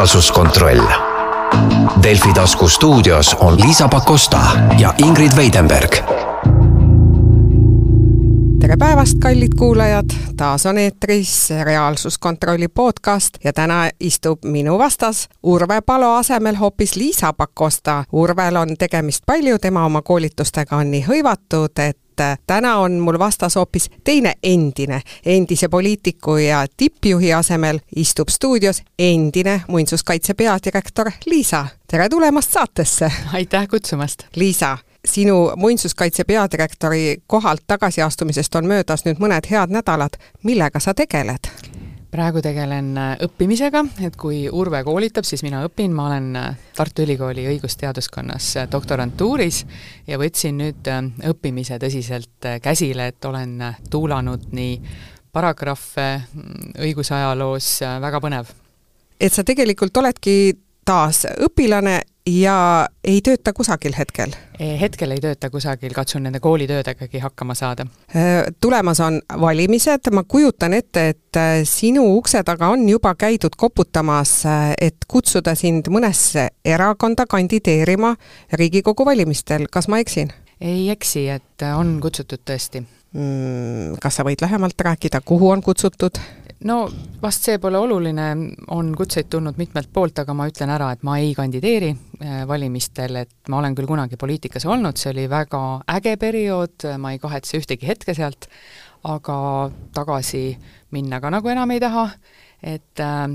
reaalsuskontroll. Delfi tasku stuudios on Liisa Pakosta ja Ingrid Veidenberg. tere päevast, kallid kuulajad, taas on eetris Reaalsuskontrolli podcast ja täna istub minu vastas Urve Palo asemel hoopis Liisa Pakosta. Urvel on tegemist palju, tema oma koolitustega on nii hõivatud, et et täna on mul vastas hoopis teine endine, endise poliitiku ja tippjuhi asemel istub stuudios endine muinsuskaitse peadirektor Liisa. tere tulemast saatesse! aitäh kutsumast! Liisa, sinu muinsuskaitse peadirektori kohalt tagasiastumisest on möödas nüüd mõned head nädalad, millega sa tegeled? Praegu tegelen äh, õppimisega, et kui Urve koolitab, siis mina õpin, ma olen äh, Tartu Ülikooli õigusteaduskonnas äh, doktorantuuris ja võtsin nüüd õppimise tõsiselt käsile, et olen tuulanud nii paragrahve mm, õigusajaloos, väga põnev. et sa tegelikult oledki taas õpilane ja ei tööta kusagil hetkel? hetkel ei tööta kusagil, katsun nende koolitöödegagi hakkama saada. tulemas on valimised, ma kujutan ette, et äh, sinu ukse taga on juba käidud koputamas, et kutsuda sind mõnesse erakonda kandideerima Riigikogu valimistel, kas ma eksin? ei eksi, et on kutsutud tõesti mm,. Kas sa võid lähemalt rääkida, kuhu on kutsutud? No vast see pole oluline, on kutseid tulnud mitmelt poolt, aga ma ütlen ära, et ma ei kandideeri äh, valimistel, et ma olen küll kunagi poliitikas olnud, see oli väga äge periood, ma ei kahetse ühtegi hetke sealt, aga tagasi minna ka nagu enam ei taha, et äh,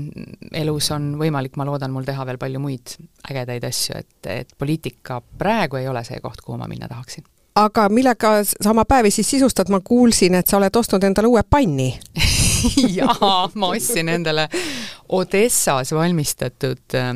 elus on võimalik, ma loodan, mul teha veel palju muid ägedaid asju, et, et poliitika praegu ei ole see koht, kuhu ma minna tahaksin. Aga millega sa oma päevi siis sisustad, ma kuulsin, et sa oled ostnud endale uue panni jaa, ma ostsin endale Odessas valmistatud äh,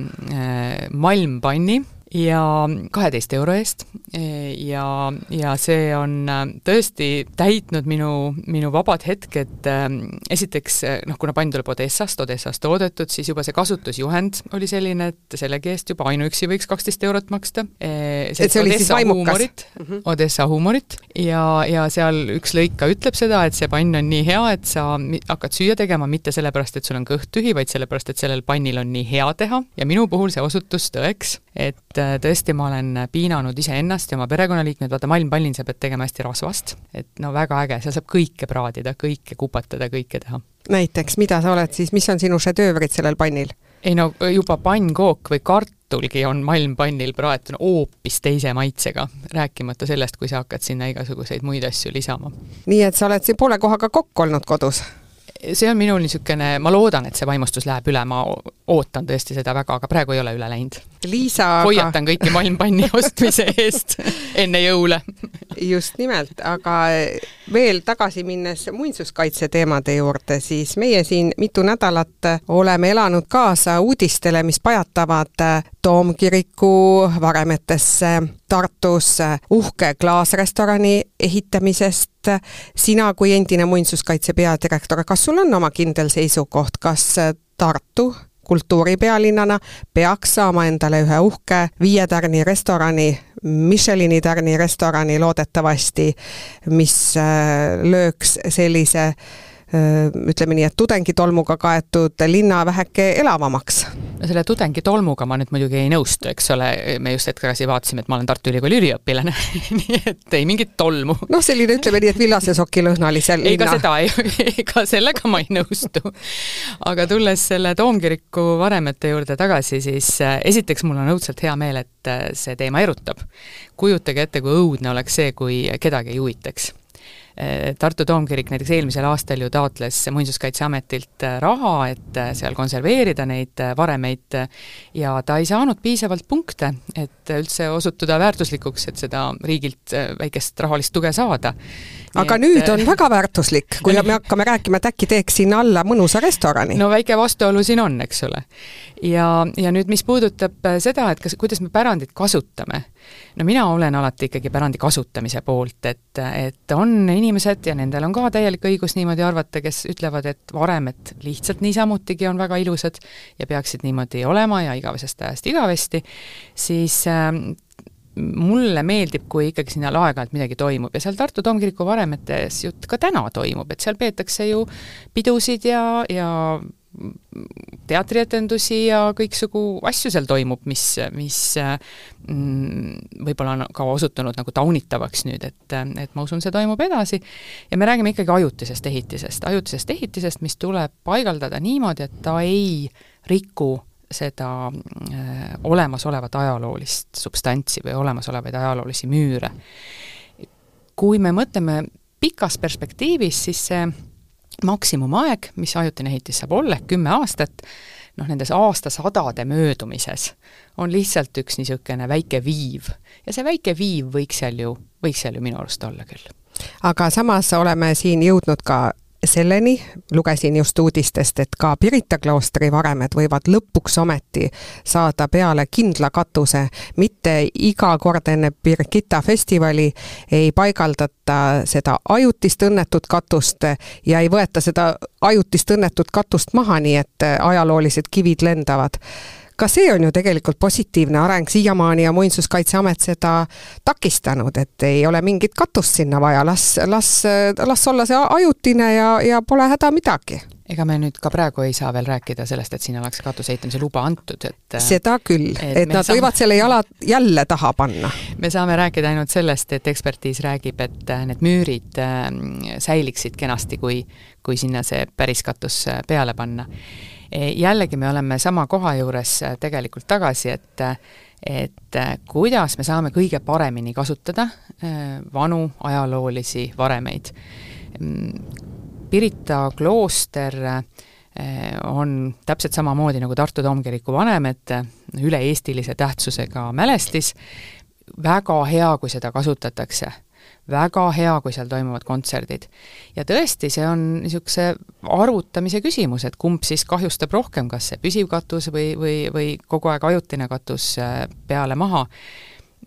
malmpanni ja kaheteist euro eest ja, ja see on äh, tõesti täitnud minu, minu vabad hetked, ähm, esiteks noh, kuna pann tuleb Odessast, Odessas toodetud, siis juba see kasutusjuhend oli selline, et sellegi eest juba ainuüksi võiks kaksteist eurot maksta. et see oli Odessa siis vaimukas? -hmm. Odessa huumorit ja, ja seal üks lõik ka ütleb seda, et see pann on nii hea, et sa hakkad süüa tegema mitte sellepärast, et sul on kõht tühi, vaid sellepärast, et sellel pannil on nii hea teha ja minu puhul see osutus tõeks, et äh, tõesti, ma olen piinanud iseennast ja oma perekonnaliikmeid, vaata malmpallin sa pead tegema hästi rasvast, et no väga äge, seal saab kõike praadida, kõike kupatada, kõike teha. näiteks, mida sa oled siis, mis on sinu šedöövrid sellel pannil? ei no juba pannkook või kartulgi on malmpannil praetuna hoopis teise maitsega, rääkimata sellest, kui sa hakkad sinna igasuguseid muid asju lisama. nii et sa oled siin poole kohaga kokk olnud kodus? see on minul niisugune, ma loodan, et see vaimustus läheb üle, ma ootan tõesti seda väga, aga praegu ei ole üle läinud. Liisa hoiatan aga... kõiki malmpanni ostmise eest enne jõule. just nimelt, aga veel tagasi minnes muinsuskaitse teemade juurde, siis meie siin mitu nädalat oleme elanud kaasa uudistele, mis pajatavad Toomkiriku varemetesse Tartus uhke klaasrestorani ehitamisest. sina kui endine muinsuskaitse peadirektor, kas sul on oma kindel seisukoht, kas Tartu kultuuripealinnana peaks saama endale ühe uhke viie tärni restorani, Michelini tärni restorani loodetavasti, mis äh, lööks sellise ütleme nii, et tudengitolmuga kaetud linna väheke elavamaks. no selle tudengitolmuga ma nüüd muidugi ei nõustu, eks ole, me just hetk tagasi vaatasime, et ma olen Tartu Ülikooli üliõpilane nii et ei mingit tolmu. noh, selline ütleme nii, et villase soki lõhna oli seal ei, ka seda ei, ka sellega ma ei nõustu. aga tulles selle Toomkiriku varemete juurde tagasi, siis äh, esiteks mul on õudselt hea meel, et äh, see teema erutab. kujutage ette, kui õudne oleks see, kui kedagi ei huvitaks Tartu Toomkirik näiteks eelmisel aastal ju taotles Muinsuskaitseametilt eh, raha, et eh, seal konserveerida neid varemeid ja ta ei saanud piisavalt punkte, et üldse osutuda väärtuslikuks, et seda riigilt väikest rahalist tuge saada. Aga et, nüüd on väga väärtuslik, kui me hakkame rääkima, et äkki teeks sinna alla mõnusa restorani. no väike vastuolu siin on, eks ole. ja, ja nüüd, mis puudutab seda, et kas, kuidas me pärandit kasutame, no mina olen alati ikkagi pärandi kasutamise poolt, et, et on inimesed ja nendel on ka täielik õigus niimoodi arvata, kes ütlevad, et varemed lihtsalt niisamutigi on väga ilusad ja peaksid niimoodi olema ja igavesest ajast igavesti, siis äh, mulle meeldib, kui ikkagi sinna aeg-ajalt midagi toimub. Ja seal Tartu Toomkiriku varemetes ju ka täna toimub, et seal peetakse ju pidusid ja, ja teatrietendusi ja kõiksugu asju seal toimub, mis, mis mm, võib-olla on ka osutunud nagu taunitavaks nüüd, et, et ma usun, see toimub edasi, ja me räägime ikkagi ajutisest ehitisest, ajutisest ehitisest, mis tuleb paigaldada niimoodi, et ta ei riku seda äh, olemasolevat ajaloolist substantsi või olemasolevaid ajaloolisi müüre. kui me mõtleme pikas perspektiivis, siis see maksimumaeg, mis ajutine ehitis saab olla, ehk kümme aastat, noh, nendes aastasadade möödumises on lihtsalt üks niisugune väike viiv. ja see väike viiv võiks seal ju, võiks seal ju minu arust olla küll. aga samas oleme siin jõudnud ka selleni, lugesin just uudistest, et ka Pirita kloostri varemed võivad lõpuks ometi saada peale kindla katuse, mitte iga kord enne Birgitta festivali ei paigaldata seda ajutist õnnetut katust ja ei võeta seda ajutist õnnetut katust maha, nii et ajaloolised kivid lendavad ka see on ju tegelikult positiivne areng, siiamaani on Muinsuskaitseamet seda takistanud, et ei ole mingit katust sinna vaja, las, las, las olla see ajutine ja, ja pole häda midagi. Ega me nüüd ka praegu ei saa veel rääkida sellest, et siin oleks katuse ehitamise luba antud, et seda küll, et, et nad saame... võivad selle jala jälle taha panna. me saame rääkida ainult sellest, et ekspertiis räägib, et need müürid ähm, säiliksid kenasti, kui, kui sinna see päris katus äh, peale panna jällegi me oleme sama koha juures äh, tegelikult tagasi, et äh, et kuidas me saame kõige paremini kasutada vanu ajaloolisi varemeid. Mm, Pirita klooster on täpselt samamoodi nagu Tartu Toomkiriku vanemed, üle-eestilise tähtsusega mälestis, väga hea, kui seda kasutatakse väga hea, kui seal toimuvad kontserdid. ja tõesti, see on niisuguse arvutamise küsimus, et kumb siis kahjustab rohkem, kas see püsiv katus või, või, või kogu aeg ajutine katus äh, peale-maha.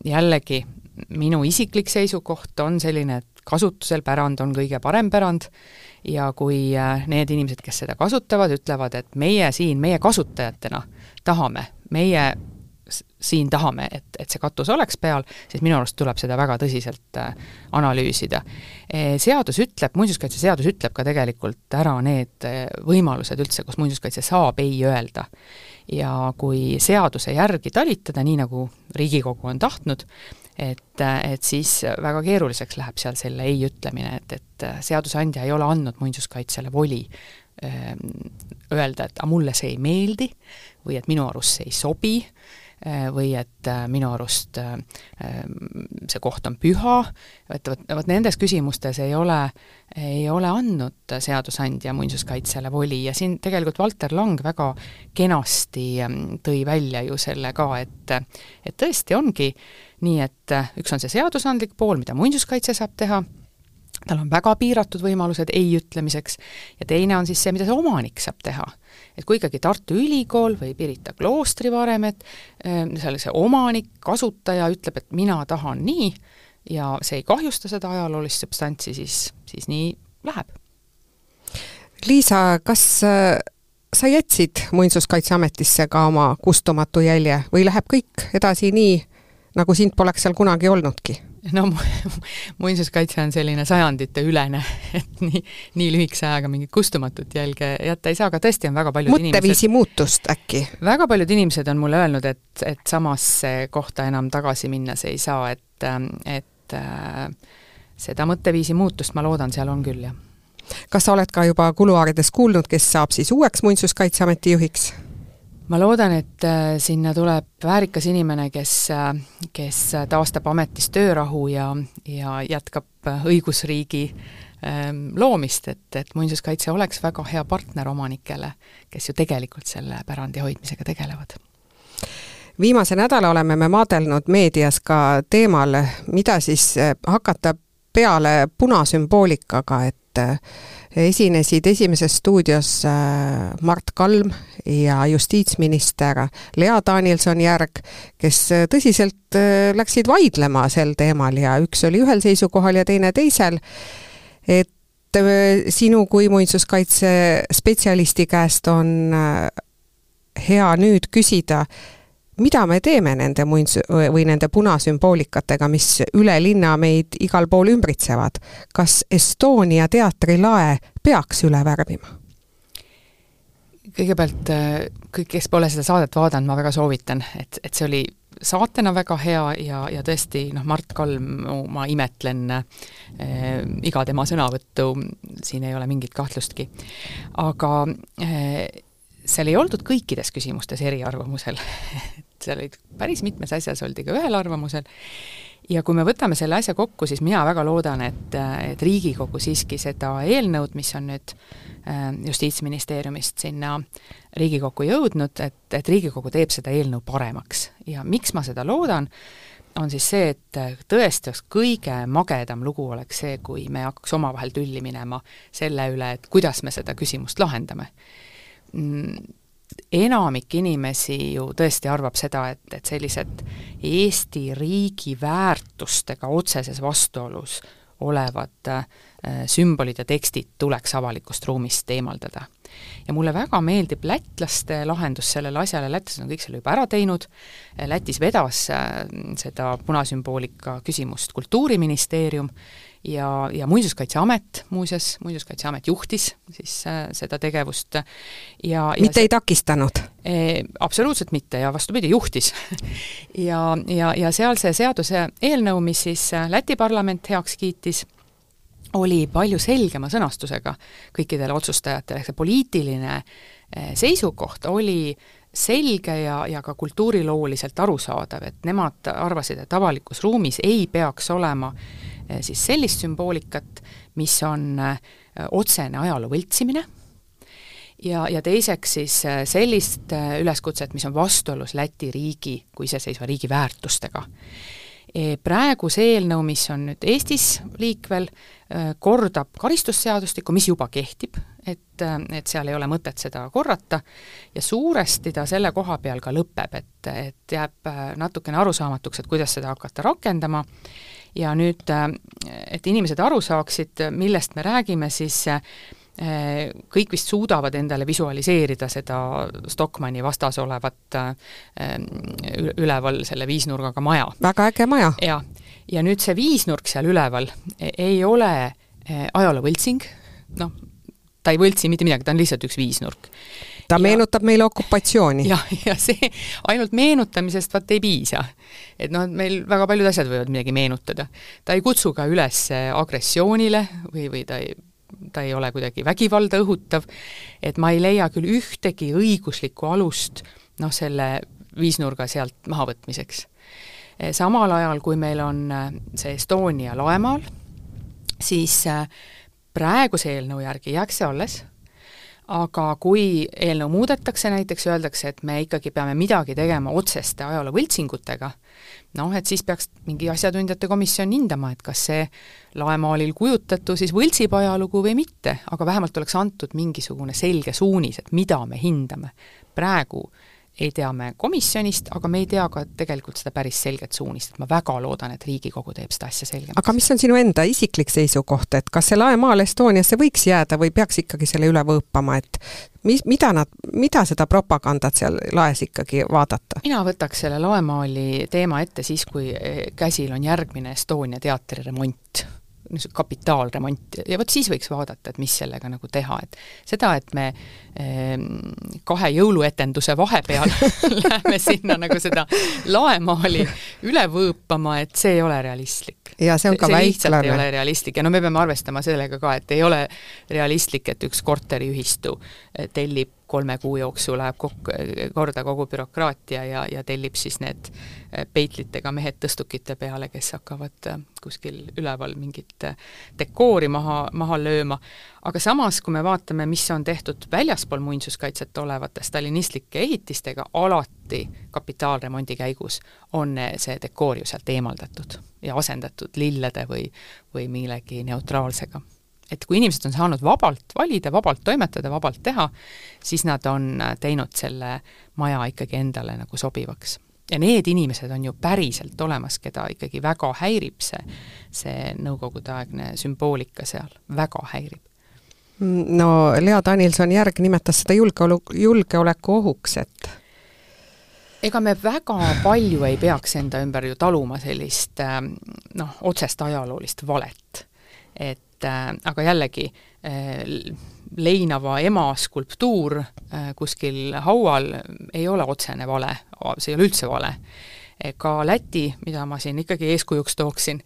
jällegi, minu isiklik seisukoht on selline, et kasutusel pärand on kõige parem pärand ja kui äh, need inimesed, kes seda kasutavad, ütlevad, et meie siin, meie kasutajatena tahame, meie siin tahame, et, et see katus oleks peal, siis minu arust tuleb seda väga tõsiselt äh, analüüsida. E, seadus ütleb, muinsuskaitseseadus ütleb ka tegelikult ära need äh, võimalused üldse, kus muinsuskaitse saab ei öelda. ja kui seaduse järgi talitada, nii nagu Riigikogu on tahtnud, et, et siis väga keeruliseks läheb seal selle ei ütlemine, et, et seadusandja ei ole andnud muinsuskaitsele voli öelda, et aga mulle see ei meeldi või et minu arust see ei sobi või et äh, minu arust äh, see koht on püha, et vot, vot nendes küsimustes ei ole, ei ole andnud seadusandja muinsuskaitsele voli. Ja siin tegelikult Valter Lang väga kenasti ähm, tõi välja ju selle ka, et et tõesti ongi nii, et üks on see seadusandlik pool, mida muinsuskaitse saab teha, tal on väga piiratud võimalused ei ütlemiseks. Ja teine on siis see, mida see omanik saab teha. Et kui ikkagi Tartu Ülikool või Pirita kloostri varemed, ehm, seal see omanik, kasutaja ütleb, et mina tahan nii ja see ei kahjusta seda ajaloolist substantsi, siis, siis nii läheb. Liisa, kas äh, sa jätsid Muinsuskaitseametisse ka oma kustumatu jälje või läheb kõik edasi nii, nagu sind poleks seal kunagi olnudki? no muinsuskaitse on selline sajandite ülene, et nii, nii lühikese ajaga mingit kustumatut jälge jätta ei saa, aga tõesti on väga paljud mõtteviisi muutust äkki? väga paljud inimesed on mulle öelnud, et, et samasse kohta enam tagasi minnes ei saa, et, et äh, seda mõtteviisi muutust ma loodan, seal on küll, jah. kas sa oled ka juba kuluaarides kuulnud, kes saab siis uueks Muinsuskaitseameti juhiks? Ma loodan, et äh, sinna tuleb väärikas inimene, kes, äh, kes taastab ametis töörahu ja, ja jätkab äh, õigusriigi ähm, loomist, et, et muinsuskaitse oleks väga hea partner omanikele, kes ju tegelikult selle pärandi hoidmisega tegelevad. Viimase nädala oleme me maadelnud meedias ka teemal, mida siis hakata peale punasümboolikaga, et esinesid Esimeses stuudios äh, Mart Kalm ja justiitsminister Lea Danielson-Järg, kes äh, tõsiselt äh, läksid vaidlema sel teemal ja üks oli ühel seisukohal ja teine teisel, et sinu kui muinsuskaitse spetsialisti käest on hea nüüd küsida, mida me teeme nende muins- või nende punasümboolikatega, mis üle linna meid igal pool ümbritsevad? kas Estonia teatri lae peaks üle värvima? kõigepealt kõik, kes pole seda saadet vaadanud, ma väga soovitan, et, et see oli saatena väga hea ja, ja tõesti noh, Mart Kalmu ma imetlen äh, iga tema sõnavõttu, siin ei ole mingit kahtlustki. aga äh, seal ei oldud kõikides küsimustes eriarvamusel. Seal olid päris mitmes asjas oldi ka ühel arvamusel. Ja kui me võtame selle asja kokku, siis mina väga loodan, et, et Riigikogu siiski seda eelnõud, mis on nüüd äh, Justiitsministeeriumist sinna Riigikokku jõudnud, et, et Riigikogu teeb seda eelnõu paremaks. ja miks ma seda loodan, on siis see, et tõesti oleks kõige magedam lugu oleks see, kui me hakkaks omavahel tülli minema selle üle, et kuidas me seda küsimust lahendame enamik inimesi ju tõesti arvab seda, et, et sellised Eesti riigi väärtustega otseses vastuolus olevad äh, sümbolid ja tekstid tuleks avalikust ruumist eemaldada. ja mulle väga meeldib lätlaste lahendus sellele asjale, lätlased on kõik selle juba ära teinud, Lätis vedas äh, seda punasümboolika küsimust Kultuuriministeerium ja, ja Muinsuskaitseamet muuseas, Muinsuskaitseamet juhtis siis äh, seda tegevust. Ja mitte see, ei takistanud? E,? Absoluutselt mitte ja vastupidi, juhtis. Ja, ja, ja seal see seaduse eelnõu, mis siis äh, Läti parlament heaks kiitis, oli palju selgema sõnastusega kõikidele otsustajatele, ehk see poliitiline äh, seisukoht oli selge ja, ja ka kultuurilooliselt arusaadav, et nemad arvasid, et avalikus ruumis ei peaks olema äh, Eh, siis sellist sümboolikat, mis on eh, otsene ajaloo võltsimine, ja, ja teiseks siis eh, sellist üleskutset, mis on vastuolus Läti riigi kui iseseisva riigi väärtustega. Praegu see eelnõu, mis on nüüd Eestis liikvel, kordab karistusseadustikku, mis juba kehtib, et, et seal ei ole mõtet seda korrata, ja suuresti ta selle koha peal ka lõpeb, et, et jääb natukene arusaamatuks, et kuidas seda hakata rakendama ja nüüd, äh, et inimesed aru saaksid, millest me räägime, siis äh, kõik vist suudavad endale visualiseerida seda Stockmanni vastas olevat äh, üleval selle viisnurgaga maja. väga äge maja. jah, ja nüüd see viisnurk seal üleval e-, ei ole ajaloovõltsing, noh, ta ei võltsi mitte midagi, ta on lihtsalt üks viisnurk ta ja, meenutab meile okupatsiooni. jah, ja see, ainult meenutamisest vaat ei piisa. et noh, meil väga paljud asjad võivad midagi meenutada. ta ei kutsu ka üles agressioonile või, või ta ei ta ei ole kuidagi vägivalda õhutav, et ma ei leia küll ühtegi õiguslikku alust noh, selle viisnurga sealt mahavõtmiseks. samal ajal, kui meil on see Estonia laemaal, siis praeguse eelnõu järgi jääks see alles aga kui eelnõu muudetakse näiteks, öeldakse, et me ikkagi peame midagi tegema otseste ajaloo võltsingutega, noh, et siis peaks mingi asjatundjate komisjon hindama, et kas see laemaalil kujutatu siis võltsib ajalugu või mitte, aga vähemalt oleks antud mingisugune selge suunis, et mida me hindame. praegu ei tea me komisjonist, aga me ei tea ka tegelikult seda päris selget suunist, et ma väga loodan, et Riigikogu teeb seda asja selgemaks. aga mis on sinu enda isiklik seisukoht, et kas see laemaal Estoniasse võiks jääda või peaks ikkagi selle üle võõpama, et mis, mida nad, mida seda propagandat seal laes ikkagi vaadata? mina võtaks selle laemaali teema ette siis, kui käsil on järgmine Estonia teatri remont niisugune kapitaalremont ja vot siis võiks vaadata, et mis sellega nagu teha, et seda, et me eh, kahe jõuluetenduse vahepeal läheme sinna nagu seda laemaali üle võõpama, et see ei ole realistlik. ja see on ka see väiklane. ei ole realistlik ja no me peame arvestama sellega ka, et ei ole realistlik, et üks korteriühistu eh, tellib kolme kuu jooksul läheb kokku, korda kogu bürokraatia ja, ja tellib siis need eh, peitlitega mehed tõstukite peale, kes hakkavad eh, kuskil üleval mingit eh, dekoori maha, maha lööma. aga samas, kui me vaatame, mis on tehtud väljaspool muinsuskaitset olevate stalinistlike ehitistega, alati kapitaalremondi käigus on see dekoor ju sealt eemaldatud ja asendatud lillede või, või millegi neutraalsega et kui inimesed on saanud vabalt valida, vabalt toimetada, vabalt teha, siis nad on teinud selle maja ikkagi endale nagu sobivaks. ja need inimesed on ju päriselt olemas, keda ikkagi väga häirib see, see nõukogudeaegne sümboolika seal, väga häirib no Lea Danilson-Järg nimetas seda julgeolu, julgeolekuohuks, et ega me väga palju ei peaks enda ümber ju taluma sellist noh, otsest ajaloolist valet. et aga jällegi, leinava ema skulptuur kuskil haual ei ole otsene vale, see ei ole üldse vale ka Läti, mida ma siin ikkagi eeskujuks tooksin,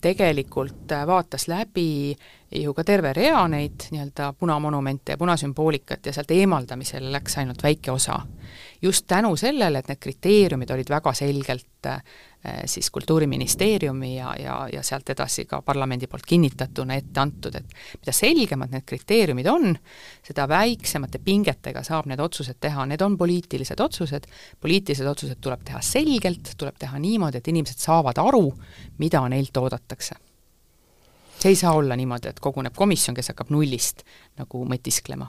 tegelikult vaatas läbi ju ka terve rea neid nii-öelda punamonumente ja punasümboolikat ja sealt eemaldamisele läks ainult väike osa. just tänu sellele, et need kriteeriumid olid väga selgelt Äh, siis Kultuuriministeeriumi ja, ja, ja sealt edasi ka parlamendi poolt kinnitatuna ette antud, et mida selgemad need kriteeriumid on, seda väiksemate pingetega saab need otsused teha, need on poliitilised otsused, poliitilised otsused tuleb teha selgelt, tuleb teha niimoodi, et inimesed saavad aru, mida neilt oodatakse. see ei saa olla niimoodi, et koguneb komisjon, kes hakkab nullist nagu mõtisklema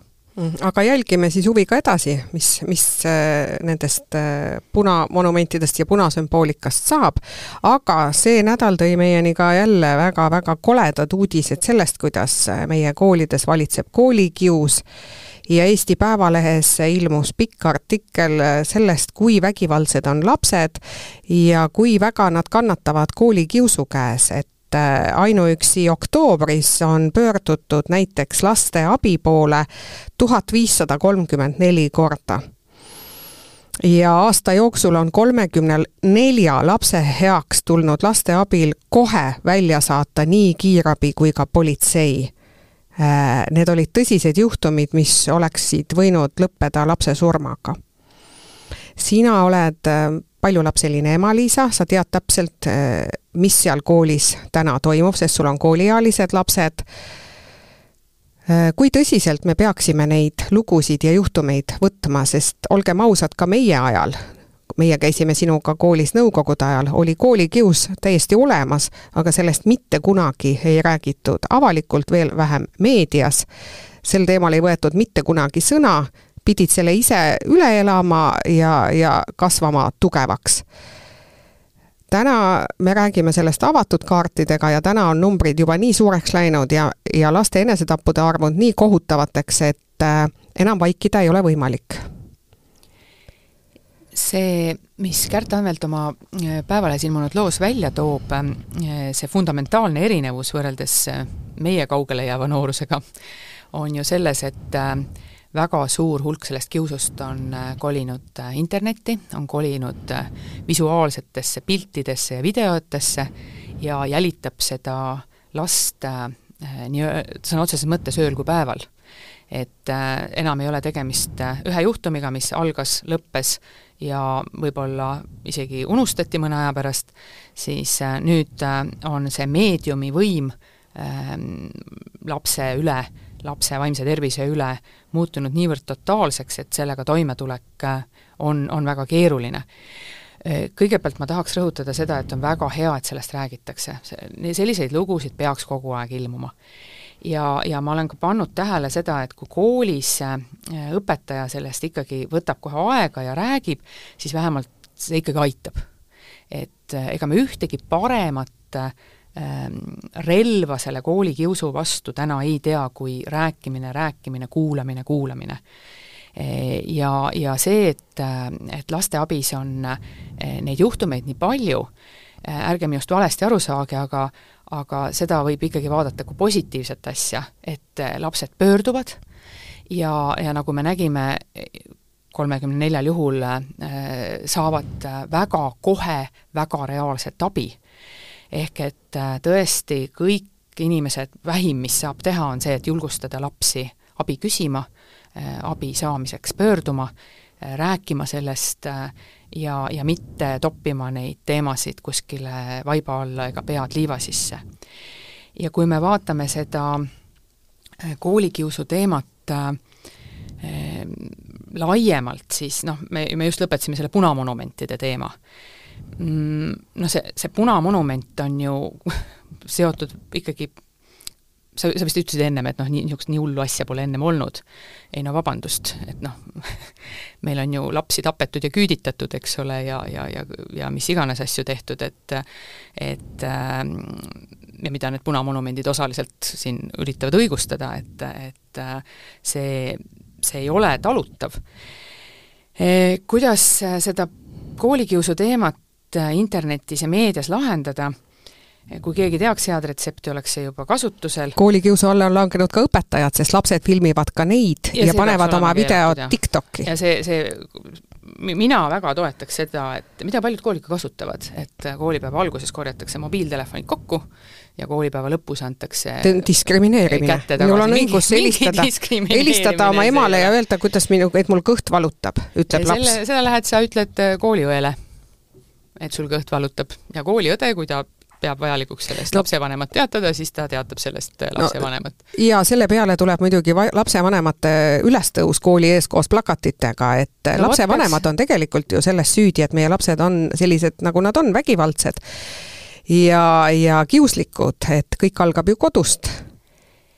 aga jälgime siis huviga edasi, mis, mis äh, nendest äh, punamonumentidest ja punasümboolikast saab, aga see nädal tõi meieni ka jälle väga-väga koledad uudised sellest, kuidas äh, meie koolides valitseb koolikius ja Eesti Päevalehes ilmus pikk artikkel sellest, kui vägivaldsed on lapsed ja kui väga nad kannatavad koolikiusu käes, et et ainuüksi oktoobris on pöördutud näiteks lasteabi poole tuhat viissada kolmkümmend neli korda ja aasta jooksul on kolmekümnel nelja lapse heaks tulnud laste abil kohe välja saata nii kiirabi kui ka politsei. Need olid tõsised juhtumid, mis oleksid võinud lõppeda lapse surmaga. sina oled paljulapseline ema, Liisa, sa tead täpselt, mis seal koolis täna toimub, sest sul on kooliealised lapsed. Eh, kui tõsiselt me peaksime neid lugusid ja juhtumeid võtma, sest olgem ausad, ka meie ajal, meie käisime sinuga koolis nõukogude ajal, oli koolikius täiesti olemas, aga sellest mitte kunagi ei räägitud avalikult, veel vähem meedias. sel teemal ei võetud mitte kunagi sõna pidid selle ise üle elama ja, ja kasvama tugevaks. Täna me räägime sellest avatud kaartidega ja täna on numbrid juba nii suureks läinud ja, ja laste enesetappude arvud nii kohutavateks, et äh, enam vaikida ei ole võimalik. See, mis Kärt Anvelt oma äh, Päevalehes ilmunud loos välja toob, äh, see fundamentaalne erinevus võrreldes meie kaugele jääva noorusega, on ju selles, et väga suur hulk sellest kiusust on äh, kolinud äh, internetti, on kolinud äh, visuaalsetesse piltidesse ja videotesse ja jälitab seda last nii sõna otseses mõttes ööl kui päeval. et enam ei ole tegemist ühe juhtumiga, mis algas, lõppes ja võib-olla isegi unustati mõne aja pärast, siis nüüd on see meediumi võim lapse üle lapse vaimse tervise üle muutunud niivõrd totaalseks, et sellega toimetulek äh, on, on väga keeruline. Äh, kõigepealt ma tahaks rõhutada seda, et on väga hea, et sellest räägitakse, selliseid lugusid peaks kogu aeg ilmuma. ja, ja ma olen ka pannud tähele seda, et kui koolis äh, õpetaja sellest ikkagi võtab kohe aega ja räägib, siis vähemalt see ikkagi aitab. et ega me ühtegi paremat äh, relva selle koolikiusu vastu täna ei tea, kui rääkimine, rääkimine, kuulamine, kuulamine. E, ja, ja see, et, et lasteabis on e, neid juhtumeid nii palju, e, ärge minust valesti aru saage, aga aga seda võib ikkagi vaadata kui positiivset asja, et lapsed pöörduvad ja, ja nagu me nägime, kolmekümne neljal juhul saavad väga kohe väga reaalset abi ehk et äh, tõesti kõik inimesed, vähim, mis saab teha, on see, et julgustada lapsi abi küsima, äh, abi saamiseks pöörduma, äh, rääkima sellest ja, ja mitte toppima neid teemasid kuskile vaiba alla ega pead liiva sisse. ja kui me vaatame seda koolikiusu teemat äh, laiemalt, siis noh, me, me just lõpetasime selle punamonumentide teema noh, see, see punamonument on ju seotud ikkagi sa, sa vist ütlesid ennem, et noh, nii, niisugust nii hullu asja pole ennem olnud. ei no vabandust, et noh, meil on ju lapsi tapetud ja küüditatud, eks ole, ja, ja, ja, ja mis iganes asju tehtud, et et äh, ja mida need punamonumendid osaliselt siin üritavad õigustada, et, et äh, see, see ei ole talutav e,. Kuidas seda koolikiusu teemat Äh, internetis ja meedias lahendada, kui keegi teaks head retsepti, oleks see juba kasutusel. koolikiusu alla on langenud ka õpetajad, sest lapsed filmivad ka neid ja, ja panevad oma videod TikTok'i. ja see, see, mina väga toetaks seda, et mida paljud koolid ka kasutavad, et koolipäeva alguses korjatakse mobiiltelefonid kokku ja koolipäeva lõpus antakse diskrimineerimine. minul on õigus helistada, helistada oma emale ja öelda, kuidas minu, et mul kõht valutab, ütleb ja laps. seda lähed sa, ütled kooliõele, et sul kõht valutab ja kooliõde, kui ta peab vajalikuks sellest no. lapsevanemat teatada, siis ta teatab sellest lapsevanemat no,. ja selle peale tuleb muidugi lapsevanemate ülestõus kooli ees koos plakatitega, et no, lapsevanemad on tegelikult ju selles süüdi, et meie lapsed on sellised, nagu nad on, vägivaldsed ja, ja kiuslikud, et kõik algab ju kodust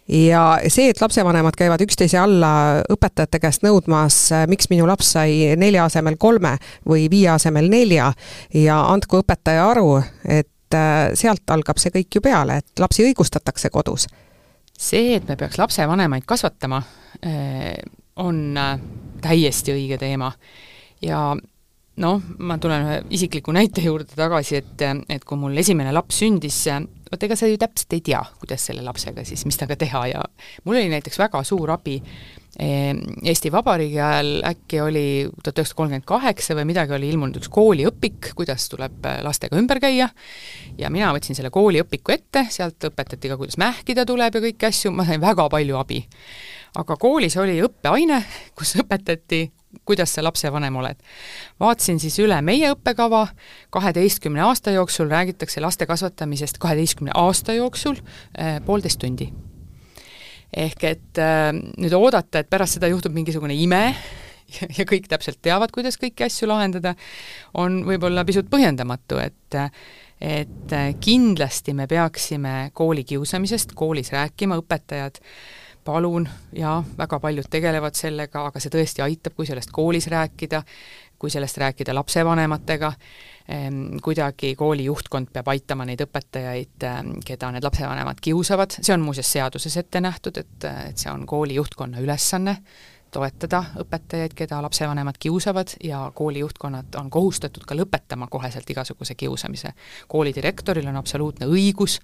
ja see, et lapsevanemad käivad üksteise alla õpetajate käest nõudmas, miks minu laps sai nelja asemel kolme või viie asemel nelja ja andku õpetaja aru, et äh, sealt algab see kõik ju peale, et lapsi õigustatakse kodus. see, et me peaks lapsevanemaid kasvatama, äh, on äh, täiesti õige teema ja noh, ma tulen ühe isikliku näite juurde tagasi, et, et kui mul esimene laps sündis, vot ega sa ju täpselt ei tea, kuidas selle lapsega siis, mis temaga teha ja mul oli näiteks väga suur abi Ehm, Eesti Vabariigi ajal äkki oli tuhat üheksasada kolmkümmend kaheksa või midagi, oli ilmunud üks kooliõpik, kuidas tuleb äh, lastega ümber käia, ja mina võtsin selle kooliõpiku ette, sealt õpetati ka, kuidas mähkida tuleb ja kõiki asju, ma sain väga palju abi. aga koolis oli õppeaine, kus õpetati, kuidas sa lapsevanem oled. vaatasin siis üle meie õppekava, kaheteistkümne aasta jooksul räägitakse laste kasvatamisest kaheteistkümne aasta jooksul eh, poolteist tundi ehk et äh, nüüd oodata, et pärast seda juhtub mingisugune ime ja, kõik täpselt teavad, kuidas kõiki asju lahendada, on võib-olla pisut põhjendamatu, et et kindlasti me peaksime koolikiusamisest koolis rääkima, õpetajad palun, jaa, väga paljud tegelevad sellega, aga see tõesti aitab, kui sellest koolis rääkida, kui sellest rääkida lapsevanematega, ehm, kuidagi kooli juhtkond peab aitama neid õpetajaid, ehm, keda need lapsevanemad kiusavad, see on muuseas seaduses ette nähtud, et, et see on kooli juhtkonna ülesanne, toetada õpetajaid, keda lapsevanemad kiusavad ja kooli juhtkonnad on kohustatud ka lõpetama koheselt igasuguse kiusamise. kooli direktoril on absoluutne õigus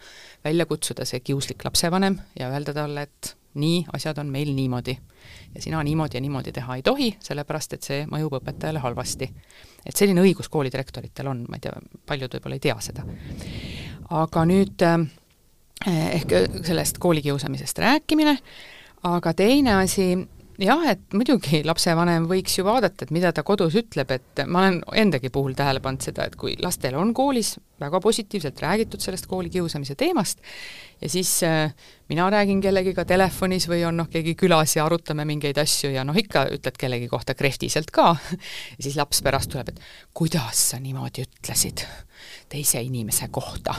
välja kutsuda see kiuslik lapsevanem ja öelda talle, et nii, asjad on meil niimoodi. ja sina niimoodi ja niimoodi teha ei tohi, sellepärast et see mõjub õpetajale halvasti. et selline õigus koolidirektoritel on, ma ei tea, paljud võib-olla ei tea seda. aga nüüd eh, ehk sellest koolikiusamisest rääkimine, aga teine asi, jah, et muidugi lapsevanem võiks ju vaadata, et mida ta kodus ütleb, et ma olen endagi puhul tähele pannud seda, et kui lastel on koolis väga positiivselt räägitud sellest koolikiusamise teemast ja siis äh, mina räägin kellegiga telefonis või on noh, keegi külas ja arutame mingeid asju ja noh, ikka ütled kellegi kohta krehtiselt ka. Ja siis laps pärast tuleb, et kuidas sa niimoodi ütlesid teise inimese kohta,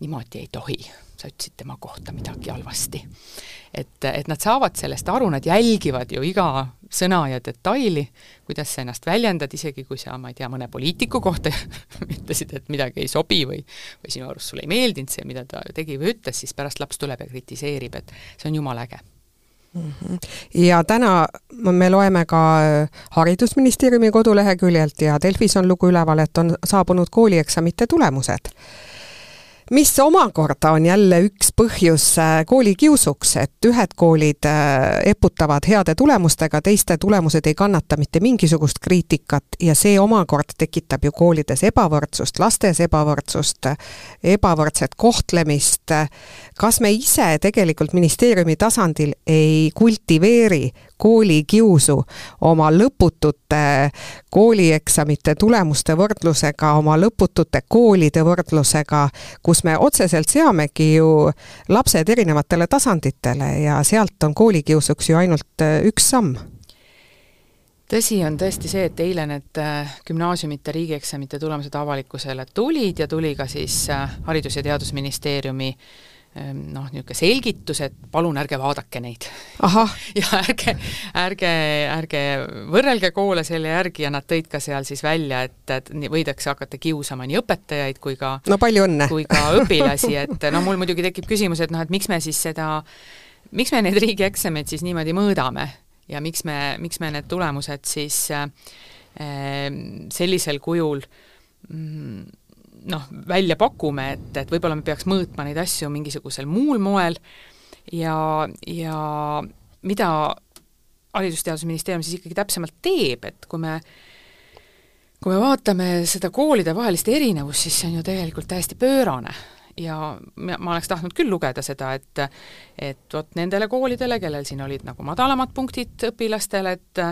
niimoodi ei tohi sa ütlesid tema kohta midagi halvasti. et, et nad saavad sellest aru, nad jälgivad ju iga sõna ja detaili, kuidas sa ennast väljendad, isegi kui sa, ma ei tea, mõne poliitiku kohta ütlesid, et midagi ei sobi või või sinu arust sulle ei meeldinud see, mida ta tegi või ütles, siis pärast laps tuleb ja kritiseerib, et see on jumala äge mhm. ja täna me loeme ka Haridusministeeriumi koduleheküljelt ja Delfis on lugu üleval, et on saabunud koolieksamite tulemused mis omakorda on jälle üks põhjus äh, koolikiusuks, et ühed koolid äh, eputavad heade tulemustega, teiste tulemused ei kannata mitte mingisugust kriitikat ja see omakorda tekitab ju koolides ebavõrdsust, lastes ebavõrdsust, ebavõrdset kohtlemist. kas me ise tegelikult ministeeriumi tasandil ei kultiveeri koolikiusu oma lõputute koolieksamite tulemuste võrdlusega, oma lõputute koolide võrdlusega, kus me otseselt seamegi ju lapsed erinevatele tasanditele ja sealt on koolikiusuks ju ainult äh, üks samm. Tõsi on tõesti see, et eile need äh, gümnaasiumite riigieksamite tulemused avalikkusele tulid ja tuli ka siis äh, Haridus- ja Teadusministeeriumi noh, niisugune selgitus, et palun ärge vaadake neid. ja ärge, ärge, ärge võrrelge koole selle järgi ja nad tõid ka seal siis välja, et, et võidakse hakata kiusama nii õpetajaid kui ka no palju õnne! kui ka õpilasi, et no mul muidugi tekib küsimus, et noh, et miks me siis seda, miks me neid riigieksameid siis niimoodi mõõdame ja miks me, miks me need tulemused siis äh, sellisel kujul mm, noh, välja pakume, et, et võib-olla me peaks mõõtma neid asju mingisugusel muul moel. Ja, ja mida Haridus-Teadusministeerium siis ikkagi täpsemalt teeb, et kui me kui me vaatame seda koolide vahelist erinevust, siis see on ju tegelikult täiesti pöörane ja ma, oleks tahtnud küll lugeda seda, et et vot nendele koolidele, kellel siin olid nagu madalamad punktid õpilastel, et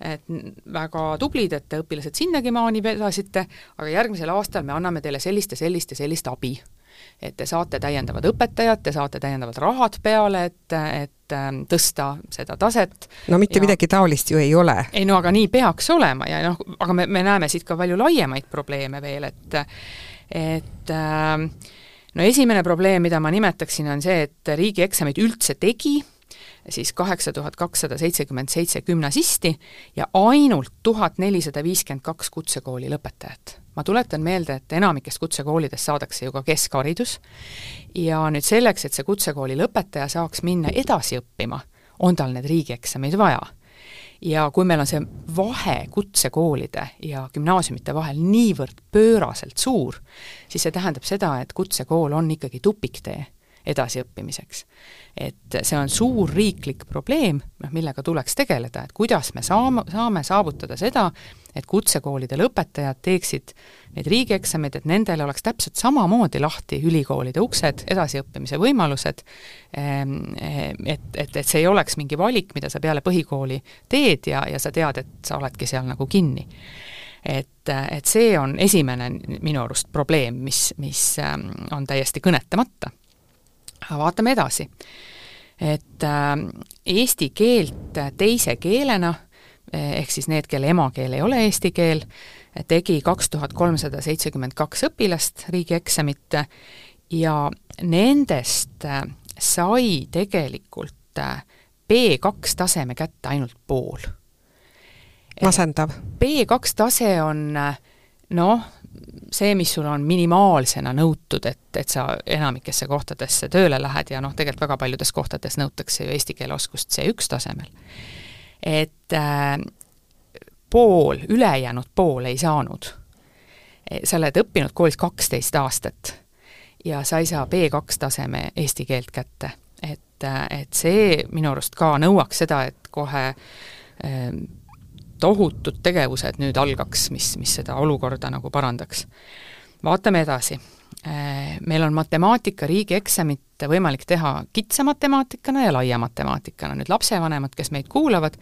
et väga tublid, et te õpilased sinnagi maani vedasite, aga järgmisel aastal me anname teile sellist ja sellist ja sellist abi et te saate täiendavad õpetajad, te saate täiendavad rahad peale, et, et ähm, tõsta seda taset. no mitte ja... midagi taolist ju ei ole. ei no aga nii peaks olema ja noh, aga me, me näeme siit ka palju laiemaid probleeme veel, et et äh, no esimene probleem, mida ma nimetaksin, on see, et riigieksamid üldse tegi, siis kaheksa tuhat kakssada seitsekümmend seitse gümnasisti ja ainult tuhat nelisada viiskümmend kaks kutsekooli lõpetajat. ma tuletan meelde, et enamikes kutsekoolides saadakse ju ka keskharidus ja nüüd selleks, et see kutsekooli lõpetaja saaks minna edasi õppima, on tal need riigieksamid vaja ja kui meil on see vahe kutsekoolide ja gümnaasiumite vahel niivõrd pööraselt suur, siis see tähendab seda, et kutsekool on ikkagi tupiktee edasiõppimiseks. et see on suur riiklik probleem, noh millega tuleks tegeleda, et kuidas me saame, saame saavutada seda, et kutsekoolide lõpetajad teeksid neid riigieksameid, et nendele oleks täpselt samamoodi lahti ülikoolide uksed, edasiõppimise võimalused, ehm, et, et, et see ei oleks mingi valik, mida sa peale põhikooli teed ja, ja sa tead, et sa oledki seal nagu kinni et, et see on esimene minu arust probleem, mis, mis ehm, on täiesti kõnetamata vaatame edasi. et äh, eesti keelt teise keelena, ehk siis need, kelle emakeel ei ole eesti keel, tegi kaks tuhat kolmsada seitsekümmend kaks õpilast riigieksamit ja nendest äh, sai tegelikult äh, B2 taseme kätte ainult pool. masendav. B2 tase on noh, see, mis sul on minimaalsena nõutud, et, et sa enamikesse kohtadesse tööle lähed ja noh, tegelikult väga paljudes kohtades nõutakse ju eesti keele oskust C1 tasemel. et äh, pool, ülejäänud pool ei saanud. E, sa oled õppinud koolis kaksteist aastat ja sa ei saa B2 taseme eesti keelt kätte. et, äh, et see minu arust ka nõuaks seda, et kohe äh, tohutud tegevused nüüd algaks, mis, mis seda olukorda nagu parandaks. vaatame edasi. Äh, meil on matemaatika riigieksamit võimalik teha kitsa matemaatikana ja laia matemaatikana. nüüd lapsevanemad, kes meid kuulavad,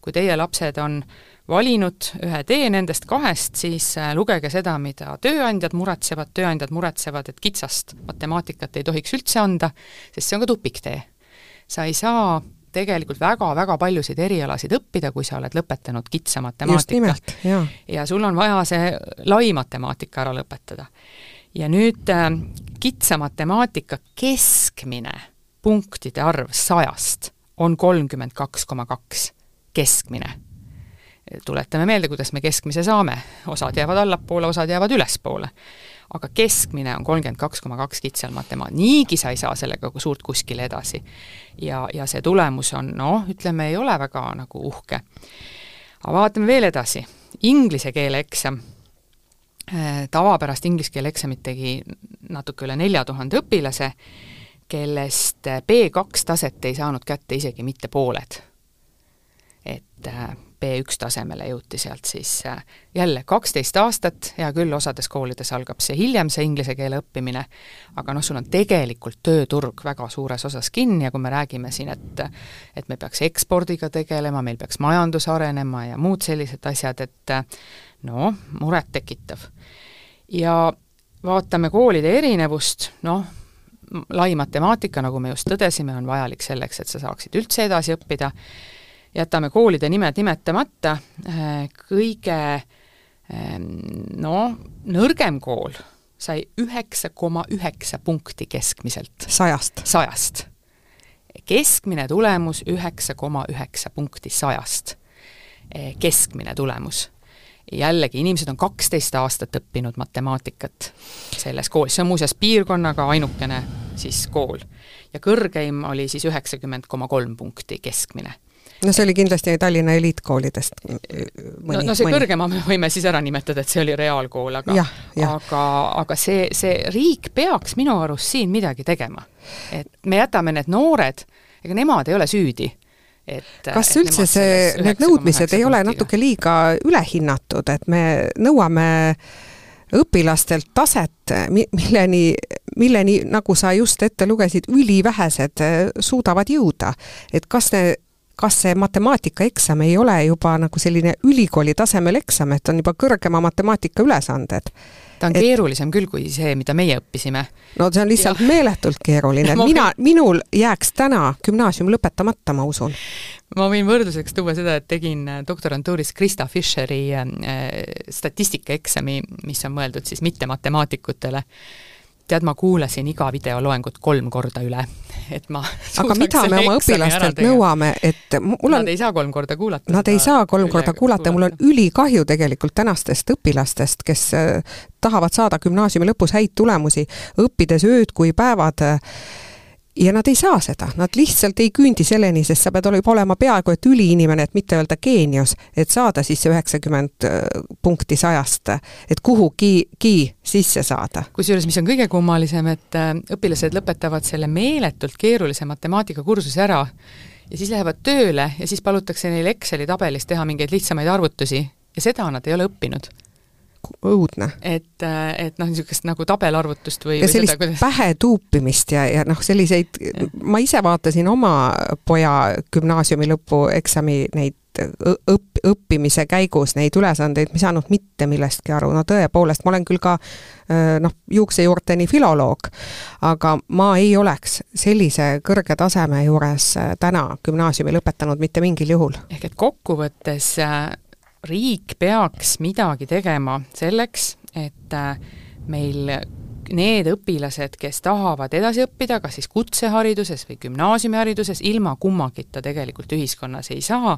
kui teie lapsed on valinud ühe tee nendest kahest, siis äh, lugege seda, mida tööandjad muretsevad, tööandjad muretsevad, et kitsast matemaatikat ei tohiks üldse anda, sest see on ka tupiktee. sa ei saa tegelikult väga-väga paljusid erialasid õppida, kui sa oled lõpetanud kitsa matemaatika. ja sul on vaja see lai matemaatika ära lõpetada. ja nüüd äh, kitsa matemaatika keskmine punktide arv sajast on kolmkümmend kaks koma kaks, keskmine. tuletame meelde, kuidas me keskmise saame, osad jäävad allapoole, osad jäävad ülespoole aga keskmine on kolmkümmend kaks koma kaks kitsal matemaat, niigi sa ei saa sellega suurt kuskile edasi. ja, ja see tulemus on noh, ütleme, ei ole väga nagu uhke. aga vaatame veel edasi, inglise keele eksam, äh, tavapärast inglise keele eksamit tegi natuke üle nelja tuhande õpilase, kellest B2 taset ei saanud kätte isegi mitte pooled. et äh, B1 tasemele jõuti sealt siis äh, jälle kaksteist aastat, hea küll, osades koolides algab see hiljem, see inglise keele õppimine, aga noh, sul on tegelikult tööturg väga suures osas kinni ja kui me räägime siin, et et me peaks ekspordiga tegelema, meil peaks majandus arenema ja muud sellised asjad, et noh, murettekitav. ja vaatame koolide erinevust, noh, lai matemaatika, nagu me just tõdesime, on vajalik selleks, et sa saaksid üldse edasi õppida jätame koolide nimed nimetamata, äh, kõige ähm, no nõrgem kool sai üheksa koma üheksa punkti keskmiselt. sajast? sajast. keskmine tulemus üheksa koma üheksa punkti sajast. Äh, keskmine tulemus. jällegi, inimesed on kaksteist aastat õppinud matemaatikat selles koolis, see on muuseas piirkonnaga ainukene siis kool. ja kõrgeim oli siis üheksakümmend koma kolm punkti keskmine no see oli kindlasti Tallinna eliitkoolidest mõni, no, no see mõni. kõrgema me võime siis ära nimetada, et see oli reaalkool, aga aga, aga see, see riik peaks minu arust siin midagi tegema. et me jätame need noored, ega nemad ei ole süüdi et kas üldse see, need nõudmised ei ole natuke liiga ülehinnatud, et me nõuame õpilastelt taset, milleni, milleni, nagu sa just ette lugesid, ülivähesed suudavad jõuda. et kas ne, kas see matemaatikaeksam ei ole juba nagu selline ülikooli tasemel eksam, et on juba kõrgema matemaatika ülesanded? ta on et... keerulisem küll kui see, mida meie õppisime. no see on lihtsalt ja. meeletult keeruline, et mina, minul jääks täna gümnaasium lõpetamata, ma usun. ma võin võrdluseks tuua seda, et tegin äh, doktorantuuris Krista Fischeri äh, statistikaeksami, mis on mõeldud siis mittemaatikutele tead, ma kuulasin iga videoloengut kolm korda üle, et ma aga mida me oma õpilastelt nõuame, et mul on Nad ei saa kolm korda kuulata. Nad ei saa kolm korda kuulata, mul on ülikahju tegelikult tänastest õpilastest, kes äh, tahavad saada gümnaasiumi lõpus häid tulemusi, õppides ööd kui päevad ja nad ei saa seda, nad lihtsalt ei küündi selleni, sest sa pead olema peaaegu et üliinimene, et mitte öelda geenius, et saada siis see üheksakümmend äh, punkti sajast, et kuhugigi sisse saada. kusjuures, mis on kõige kummalisem, et äh, õpilased lõpetavad selle meeletult keerulise matemaatikakursuse ära ja siis lähevad tööle ja siis palutakse neil Exceli tabelis teha mingeid lihtsamaid arvutusi. Ja seda nad ei ole õppinud õudne. et, äh, et noh, niisugust nagu tabelarvutust või ja või sellist seda, kuidas... pähe tuupimist ja, ja noh, selliseid, ma ise vaatasin oma poja gümnaasiumi lõpueksami neid õpp, õppimise käigus neid ülesandeid, ma ei saanud mitte millestki aru, no tõepoolest, ma olen küll ka äh, noh, juuksejuurteni filoloog, aga ma ei oleks sellise kõrge taseme juures äh, täna gümnaasiumi lõpetanud mitte mingil juhul. ehk et kokkuvõttes riik peaks midagi tegema selleks, et äh, meil need õpilased, kes tahavad edasi õppida, kas siis kutsehariduses või gümnaasiumihariduses, ilma kummagita tegelikult ühiskonnas ei saa,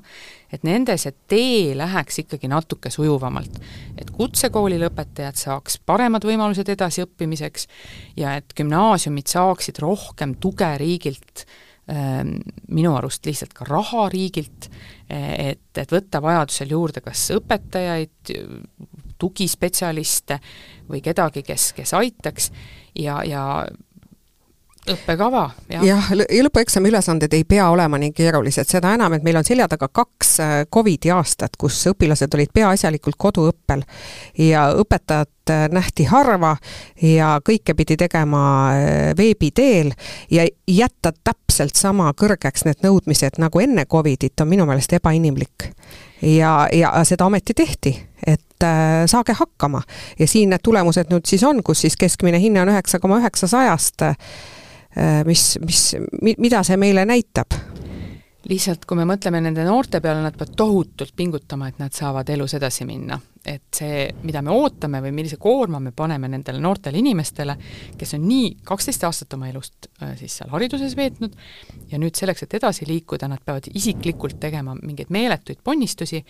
et nende see tee läheks ikkagi natuke sujuvamalt. et kutsekooli lõpetajad saaks paremad võimalused edasiõppimiseks ja et gümnaasiumid saaksid rohkem tuge riigilt Ehm, minu arust lihtsalt ka raha riigilt, et, et võtta vajadusel juurde kas õpetajaid, tugispetsialiste või kedagi, kes, kes aitaks ja, ja õppekava, jah. jah, ja lõpueksami ülesanded ei pea olema nii keerulised, seda enam, et meil on selja taga kaks äh, Covidi aastat, kus õpilased olid peaasjalikult koduõppel ja õpetajat äh, nähti harva ja kõike pidi tegema äh, veebi teel ja jätta täpselt sama kõrgeks need nõudmised nagu enne Covidit on minu meelest ebainimlik. ja, ja seda ometi tehti, et äh, saage hakkama ja siin need tulemused nüüd siis on, kus siis keskmine hinne on üheksa koma üheksa sajast Äh, mis, mis, mida see meile näitab? lihtsalt, kui me mõtleme nende noorte peale, nad peavad tohutult pingutama, et nad saavad elus edasi minna. et see, mida me ootame või millise koorma me paneme nendele noortele inimestele, kes on nii kaksteist aastat oma elust äh, siis seal hariduses veetnud ja nüüd selleks, et edasi liikuda, nad peavad isiklikult tegema mingeid meeletuid ponnistusi,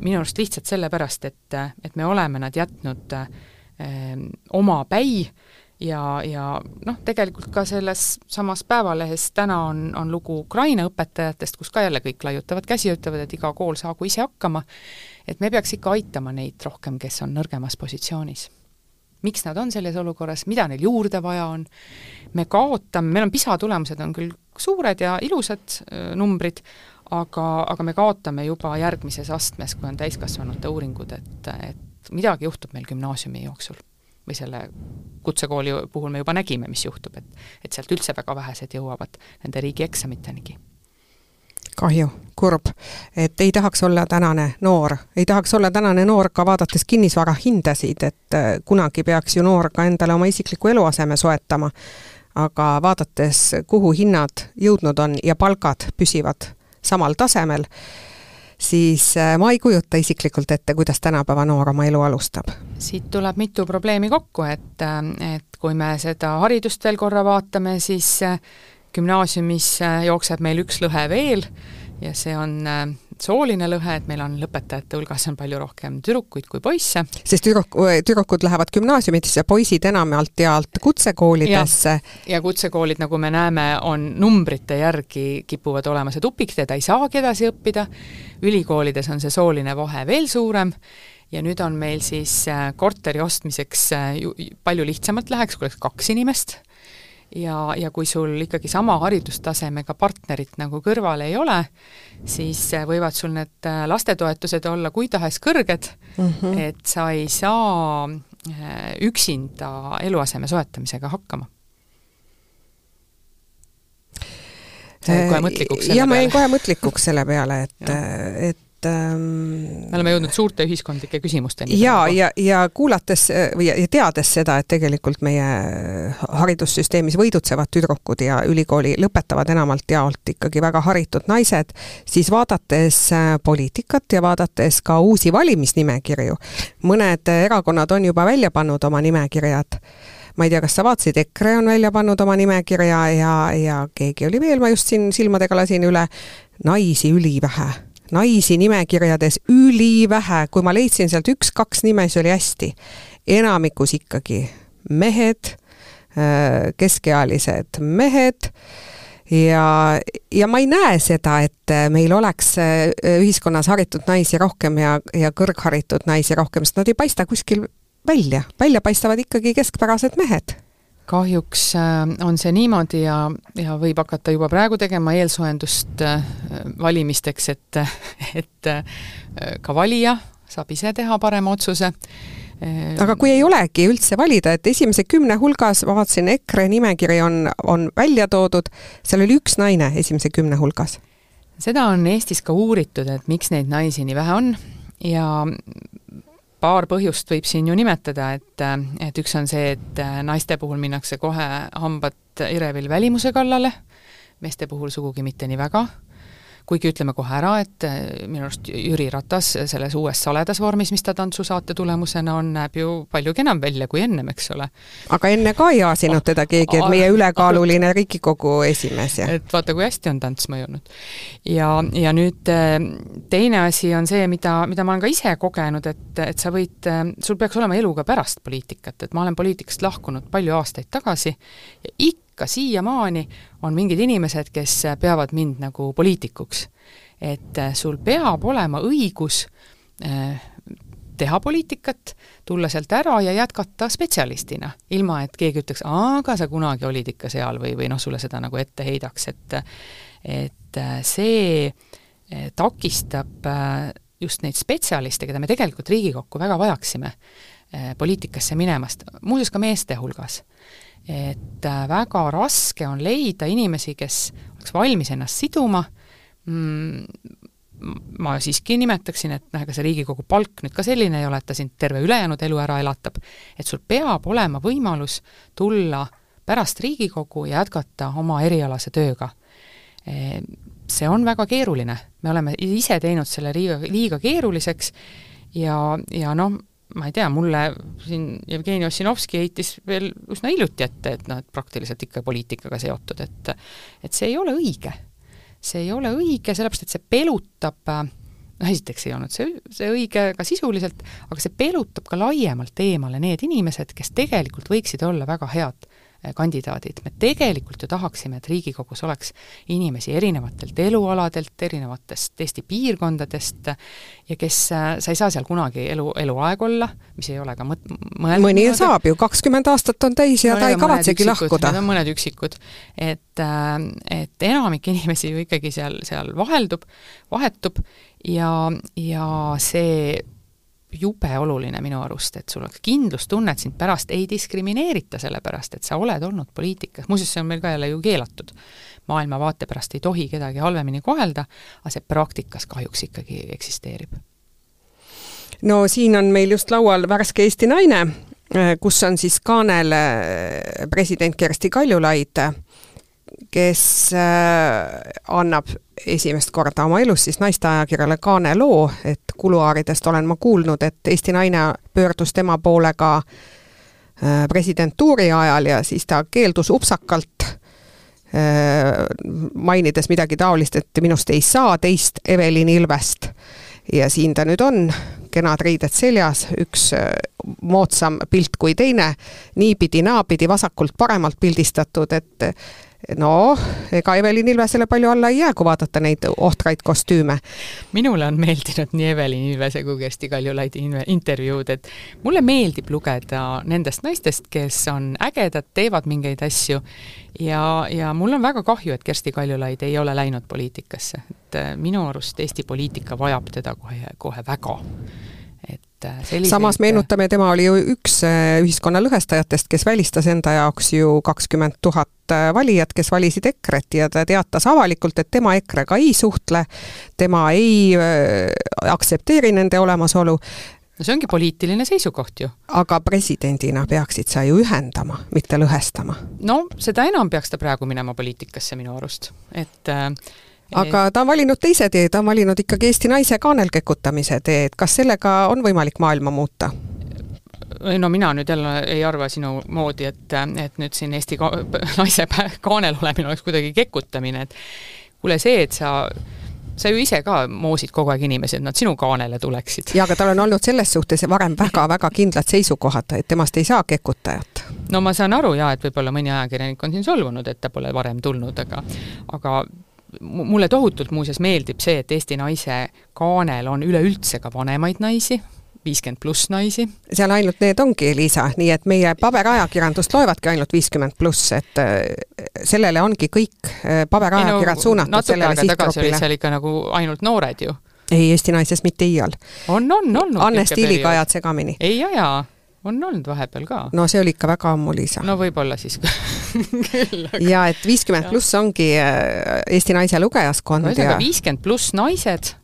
minu arust lihtsalt sellepärast, et, et me oleme nad jätnud äh, oma päi äh, ja, ja noh, tegelikult ka selles samas Päevalehes täna on, on lugu Ukraina õpetajatest, kus ka jälle kõik laiutavad käsi ja ütlevad, et iga kool saagu ise hakkama, et me peaks ikka aitama neid rohkem, kes on nõrgemas positsioonis. miks nad on selles olukorras, mida neil juurde vaja on, me kaotame, meil on PISA tulemused on küll suured ja ilusad numbrid, aga, aga me kaotame juba järgmises astmes, kui on täiskasvanute uuringud, et, et midagi juhtub meil gümnaasiumi jooksul või selle kutsekooli puhul me juba nägime, mis juhtub, et et sealt üldse väga vähesed jõuavad nende riigieksamitenigi. kahju, kurb, et ei tahaks olla tänane noor, ei tahaks olla tänane noor ka vaadates kinnisvara hindasid, et äh, kunagi peaks ju noor ka endale oma isikliku eluaseme soetama, aga vaadates, kuhu hinnad jõudnud on ja palgad püsivad samal tasemel, siis äh, ma ei kujuta isiklikult ette, kuidas tänapäeva noor oma elu alustab. siit tuleb mitu probleemi kokku, et, äh, et kui me seda haridust veel korra vaatame, siis äh, gümnaasiumis jookseb meil üks lõhe veel ja see on sooline lõhe, et meil on lõpetajate hulgas on palju rohkem tüdrukuid kui poisse. sest tüdruk, tüdrukud lähevad gümnaasiumitesse, poisid enamalt jaolt kutsekoolidesse. ja kutsekoolid, nagu me näeme, on numbrite järgi kipuvad olema see tupiktee, ta ei saagi edasi õppida, ülikoolides on see sooline vahe veel suurem ja nüüd on meil siis äh, korteri ostmiseks äh, ju, palju lihtsamalt läheks, kui oleks kaks inimest ja, ja kui sul ikkagi sama haridustasemega partnerit nagu kõrval ei ole, siis äh, võivad sul need äh, lastetoetused olla kui tahes kõrged mm, -hmm. et sa ei saa äh, üksinda eluaseme soetamisega hakkama. sa jäid kohe mõtlikuks selle ja, peale? ma jäin kohe mõtlikuks selle peale, et et ähm, me oleme jõudnud suurte ühiskondlike küsimusteni. ja, ja, ja kuulates või ja teades seda, et tegelikult meie haridussüsteemis võidutsevad tüdrukud ja ülikooli lõpetavad enamalt jaolt ikkagi väga haritud naised, siis vaadates äh, poliitikat ja vaadates ka uusi valimisnimekirju, mõned erakonnad on juba välja pannud oma nimekirjad. Ma ei tea, kas sa vaatasid, EKRE on välja pannud oma nimekirja ja, ja keegi oli veel, ma just siin silmadega lasin üle, naisi ülivähe naisi nimekirjades ülivähe, kui ma leidsin sealt üks-kaks nime, siis oli hästi. enamikus ikkagi mehed, äh, keskealised mehed. Ja, ja ma ei näe seda, et meil oleks äh, ühiskonnas haritud naisi rohkem ja, ja kõrgharitud naisi rohkem, sest nad ei paista kuskil välja, välja paistavad ikkagi keskpärased mehed kahjuks äh, on see niimoodi ja, ja võib hakata juba praegu tegema eelsoojendust äh, valimisteks, et, et äh, ka valija saab ise teha parema otsuse. aga kui ei olegi üldse valida, et esimese kümne hulgas, ma vaatasin, EKRE nimekiri on, on välja toodud, seal oli üks naine esimese kümne hulgas. seda on Eestis ka uuritud, et miks neid naisi nii vähe on ja paar põhjust võib siin ju nimetada, et, et üks on see, et naiste puhul minnakse kohe hambad irevil välimuse kallale, meeste puhul sugugi mitte nii väga kuigi ütleme kohe ära, et eh, minu arust Jüri Ratas selles uues saledas vormis, mis ta tantsusaate tulemusena on, näeb ju palju kenam välja kui ennem, eks ole. aga enne ka ei aasinud teda keegi, et meie ülekaaluline Riigikogu esimees ja et vaata, kui hästi on tants mõjunud. ja, ja nüüd eh, teine asi on see, mida, mida ma olen ka ise kogenud, et, et sa võid, eh, sul peaks olema elu ka pärast poliitikat, et ma olen poliitikast lahkunud palju aastaid tagasi ja ikka ikka siiamaani on mingid inimesed, kes peavad mind nagu poliitikuks. et äh, sul peab olema õigus äh, teha poliitikat, tulla sealt ära ja jätkata spetsialistina, ilma et keegi ütleks, aga sa kunagi olid ikka seal või, või noh, sulle seda nagu ette heidaks, et et äh, see takistab just neid spetsialiste, keda me tegelikult Riigikokku väga vajaksime, poliitikasse minemast, muuseas ka meeste hulgas et äh, väga raske on leida inimesi, kes oleks valmis ennast siduma. Mm,, ma siiski nimetaksin, et noh, ega see Riigikogu palk nüüd ka selline ei ole, et ta sind terve ülejäänud elu ära elatab, et sul peab olema võimalus tulla pärast Riigikogu ja jätkata oma erialase tööga. E, see on väga keeruline, me oleme ise teinud selle liiga, liiga keeruliseks ja, ja noh, ma ei tea, mulle siin Jevgeni Ossinovski heitis veel üsna hiljuti ette, et noh, et praktiliselt ikka poliitikaga seotud, et et see ei ole õige. see ei ole õige, sellepärast et see pelutab noh, esiteks ei olnud see, see õige ka sisuliselt, aga see pelutab ka laiemalt eemale need inimesed, kes tegelikult võiksid olla väga head Äh, kandidaadid, me tegelikult ju tahaksime, et Riigikogus oleks inimesi erinevatelt elualadelt, erinevatest Eesti piirkondadest ja kes, äh, sa ei saa seal kunagi elu, eluaeg olla, mis ei ole ka mõt-, mõeldud mõni niimoodi. saab ju, kakskümmend aastat on täis ja no, ta ei kavatsegi lahkuda. Need on mõned üksikud. et, äh, et enamik inimesi ju ikkagi seal, seal vaheldub, vahetub ja, ja see jube oluline minu arust, et sul oleks kindlustunne, et sind pärast ei diskrimineerita, sellepärast et sa oled olnud poliitikas, muuseas, see on meil ka jälle ju keelatud. maailmavaate pärast ei tohi kedagi halvemini kohelda, aga see praktikas kahjuks ikkagi eksisteerib. no siin on meil just laual värske Eesti naine, kus on siis kaanel president Kersti Kaljulaid kes äh, annab esimest korda oma elus siis naisteajakirjale Kaane loo, et kuluaaridest olen ma kuulnud, et Eesti naine pöördus tema poole ka äh, presidentuuri ajal ja siis ta keeldus upsakalt mainides midagi taolist, et minust ei saa teist Evelin Ilvest. ja siin ta nüüd on, kenad riided seljas, üks moodsam pilt kui teine, niipidi-naapidi, vasakult paremalt pildistatud, et noh, ega Evelin Ilvesele palju alla ei jää, kui vaadata neid ohtraid kostüüme. minule on meeldinud nii Evelin Ilvese kui Kersti Kaljulaidi intervjuud, et mulle meeldib lugeda nendest naistest, kes on ägedad, teevad mingeid asju ja, ja mul on väga kahju, et Kersti Kaljulaid ei ole läinud poliitikasse, et äh, minu arust Eesti poliitika vajab teda kohe, kohe väga et äh, selliseid... samas meenutame, tema oli ju üks äh, ühiskonna lõhestajatest, kes välistas enda jaoks ju kakskümmend tuhat äh, valijat, kes valisid EKRE-t ja ta teatas avalikult, et tema EKRE-ga ei suhtle, tema ei aktsepteeri nende olemasolu. no see ongi poliitiline seisukoht ju. aga presidendina peaksid sa ju ühendama, mitte lõhestama. no seda enam peaks ta praegu minema poliitikasse minu arust, et äh, aga ta on valinud teise tee, ta on valinud ikkagi Eesti naise kaanelkekutamise tee, et kas sellega on võimalik maailma muuta? no mina nüüd jälle ei arva sinu moodi, et, et nüüd siin Eesti ka naise kaanel olemine oleks kuidagi kekutamine, et kuule, see, et sa sa ju ise ka moosid kogu aeg inimesi, et nad sinu kaanele tuleksid. jaa, aga tal on olnud selles suhtes varem väga-väga kindlad seisukohad, et temast ei saa kekutajat. no ma saan aru jaa, et võib-olla mõni ajakirjanik on siin solvunud, et ta pole varem tulnud, aga aga mulle tohutult muuseas meeldib see, et Eesti naise kaanel on üleüldse ka vanemaid naisi, viiskümmend pluss naisi. seal ainult need ongi, Liisa, nii et meie paberajakirjandust loevadki ainult viiskümmend pluss, et äh, sellele ongi kõik äh, paberajakirjad no, suunatud sellele sihtgrupile. seal ikka nagu ainult noored ju. ei, Eesti naises mitte iial. on, on olnud. Anne Stiiliga ajad segamini. ei aja on olnud vahepeal ka. no see oli ikka väga ammu, Liisa. no võib-olla siis küll aga.... ja et viiskümmend pluss ongi äh, Eesti naise lugejaskond no, ja viiskümmend pluss naised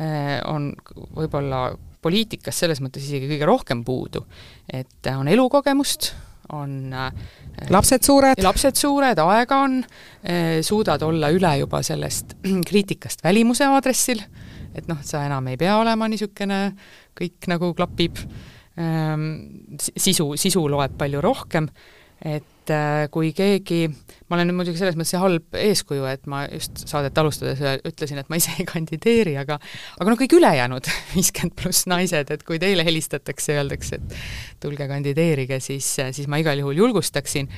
äh, on võib-olla poliitikas selles mõttes isegi kõige rohkem puudu, et on elukogemust, on äh, lapsed suured. lapsed suured, aega on, suudad olla üle juba sellest kriitikast välimuse aadressil, et noh, sa enam ei pea olema niisugune, kõik nagu klapib sisu, sisu loeb palju rohkem, et äh, kui keegi, ma olen muidugi selles mõttes halb eeskuju, et ma just saadet alustades ütlesin, et ma ise ei kandideeri, aga aga noh, kõik ülejäänud viiskümmend pluss naised, et kui teile helistatakse ja öeldakse, et tulge kandideerige, siis, siis ma igal juhul julgustaksin,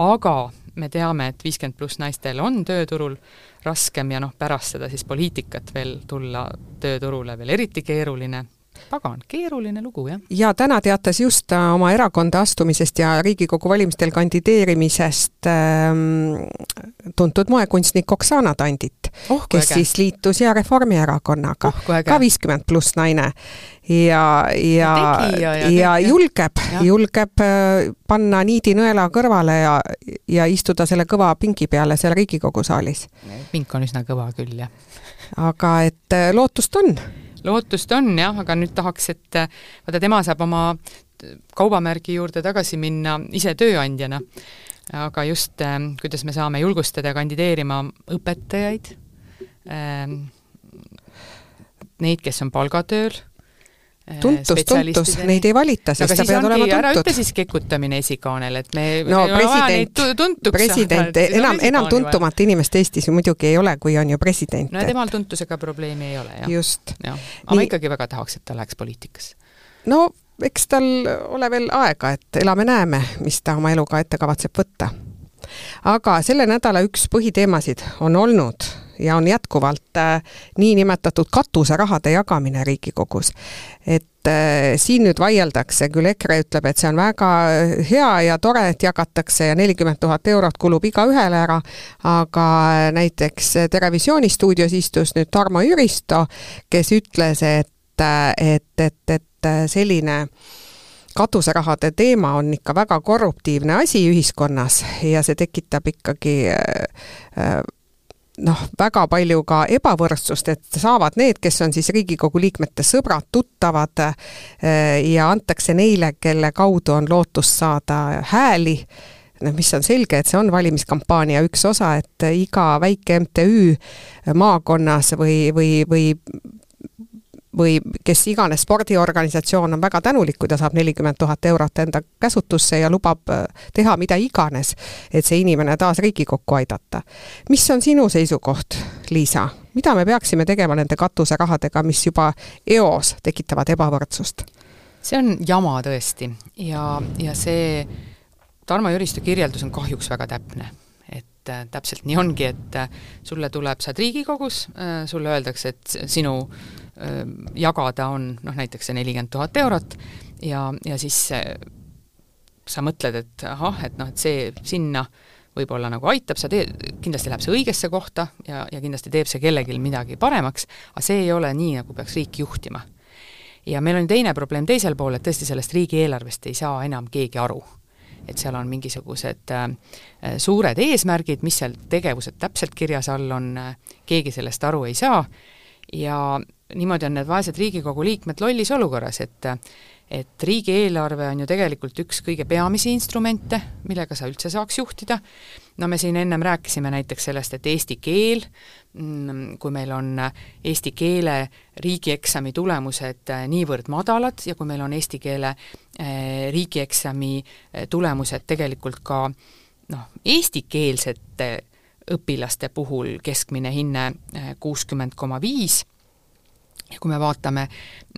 aga me teame, et viiskümmend pluss naistel on tööturul raskem ja noh, pärast seda siis poliitikat veel tulla tööturule veel eriti keeruline pagan, keeruline lugu, jah. ja täna teatas just äh, oma erakonda astumisest ja Riigikogu valimistel kandideerimisest ähm, tuntud moekunstnik Oksana Tandit oh,, kes äge. siis liitus ja Reformierakonnaga oh,, ka viiskümmend pluss naine. ja, ja, ja, ja, ja julgeb, julgeb äh, panna niidinõela kõrvale ja, ja istuda selle kõva pingi peale seal Riigikogu saalis. pink on üsna kõva küll, jah. aga et äh, lootust on lootust on jah, aga nüüd tahaks, et vaata, tema saab oma kaubamärgi juurde tagasi minna ise tööandjana. aga just, ähm, kuidas me saame julgustada kandideerima õpetajaid, ähm, neid, kes on palgatööl Äh, tuntus, tuntus, neid ei valita, sest sa pead olema tuntud. ära ütle siis kekutamine esikaanel, et me no president, president, enam, enam tuntumat inimest Eestis ju muidugi ei ole, kui on ju president. no ja temal tuntusega probleemi ei ole, jah. just. aga Nii... ma ikkagi väga tahaks, et ta läheks poliitikasse. no eks tal ole veel aega, et elame-näeme, mis ta oma eluga ette kavatseb võtta. aga selle nädala üks põhiteemasid on olnud ja on jätkuvalt äh, niinimetatud katuserahade jagamine Riigikogus. et äh, siin nüüd vaieldakse, küll EKRE ütleb, et see on väga hea ja tore, et jagatakse ja nelikümmend tuhat eurot kulub igaühele ära, aga näiteks Terevisiooni stuudios istus nüüd Tarmo Jüristo, kes ütles, et, et, et, et selline katuserahade teema on ikka väga korruptiivne asi ühiskonnas ja see tekitab ikkagi äh, noh, väga palju ka ebavõrdsust, et saavad need, kes on siis Riigikogu liikmete sõbrad, tuttavad eh, ja antakse neile, kelle kaudu on lootus saada hääli, noh, mis on selge, et see on valimiskampaania üks osa, et iga väike MTÜ maakonnas või, või, või või kes iganes spordiorganisatsioon on väga tänulik, kui ta saab nelikümmend tuhat eurot enda käsutusse ja lubab äh, teha mida iganes, et see inimene taas Riigikokku aidata. mis on sinu seisukoht, Liisa, mida me peaksime tegema nende katuserahadega, mis juba eos tekitavad ebavõrdsust? see on jama tõesti ja, ja see Tarmo Jüristo kirjeldus on kahjuks väga täpne et äh, täpselt nii ongi, et äh, sulle tuleb, sa oled Riigikogus äh,, sulle öeldakse, et sinu jagada on noh, näiteks see nelikümmend tuhat eurot ja, ja siis sa mõtled, et ahah, et noh, et see sinna võib-olla nagu aitab, sa teed, kindlasti läheb see õigesse kohta ja, ja kindlasti teeb see kellelgi midagi paremaks, aga see ei ole nii, nagu peaks riiki juhtima. ja meil on teine probleem teisel pool, et tõesti sellest riigieelarvest ei saa enam keegi aru et seal on mingisugused äh, suured eesmärgid, mis seal tegevused täpselt kirjas all on, äh, keegi sellest aru ei saa ja niimoodi on need vaesed Riigikogu liikmed lollis olukorras, et et riigieelarve on ju tegelikult üks kõige peamisi instrumente, millega sa üldse saaks juhtida, no me siin ennem rääkisime näiteks sellest, et eesti keel, mm, kui meil on eesti keele riigieksami tulemused niivõrd madalad ja kui meil on eesti keele eh, riigieksami eh, tulemused tegelikult ka noh, eestikeelsete õpilaste puhul keskmine hinne eh, kuuskümmend koma viis ja kui me vaatame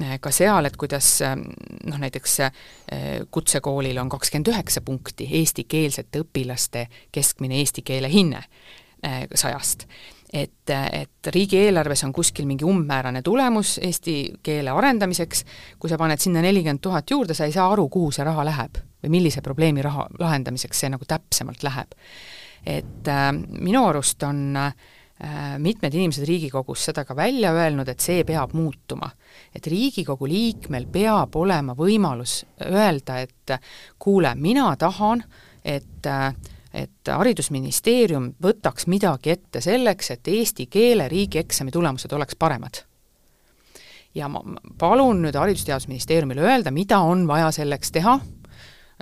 eh, ka seal, et kuidas eh, noh, näiteks eh, kutsekoolil on kakskümmend üheksa punkti eestikeelsete õpilaste keskmine eesti keele hinne sajast, et, et riigieelarves on kuskil mingi umbmäärane tulemus eesti keele arendamiseks, kui sa paned sinna nelikümmend tuhat juurde, sa ei saa aru, kuhu see raha läheb või millise probleemi raha lahendamiseks see nagu täpsemalt läheb. et äh, minu arust on äh, mitmed inimesed Riigikogus seda ka välja öelnud, et see peab muutuma. et Riigikogu liikmel peab olema võimalus öelda, et kuule, mina tahan, et et Haridusministeerium võtaks midagi ette selleks, et eesti keele riigieksami tulemused oleks paremad. ja ma palun nüüd Haridus-Teadusministeeriumile öelda, mida on vaja selleks teha,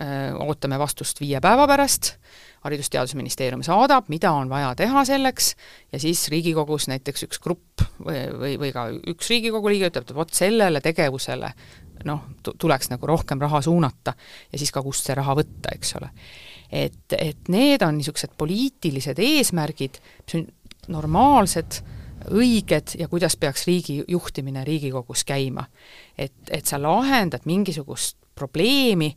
äh, ootame vastust viie päeva pärast Haridus-Teadusministeerium saadab, mida on vaja teha selleks, ja siis Riigikogus näiteks üks grupp või, või, või ka üks Riigikogu liige ütleb, et vot sellele tegevusele noh, tuleks nagu rohkem raha suunata ja siis ka kust see raha võtta, eks ole. et, et need on niisugused poliitilised eesmärgid, mis on normaalsed, õiged ja kuidas peaks riigi juhtimine Riigikogus käima. et, et sa lahendad mingisugust probleemi,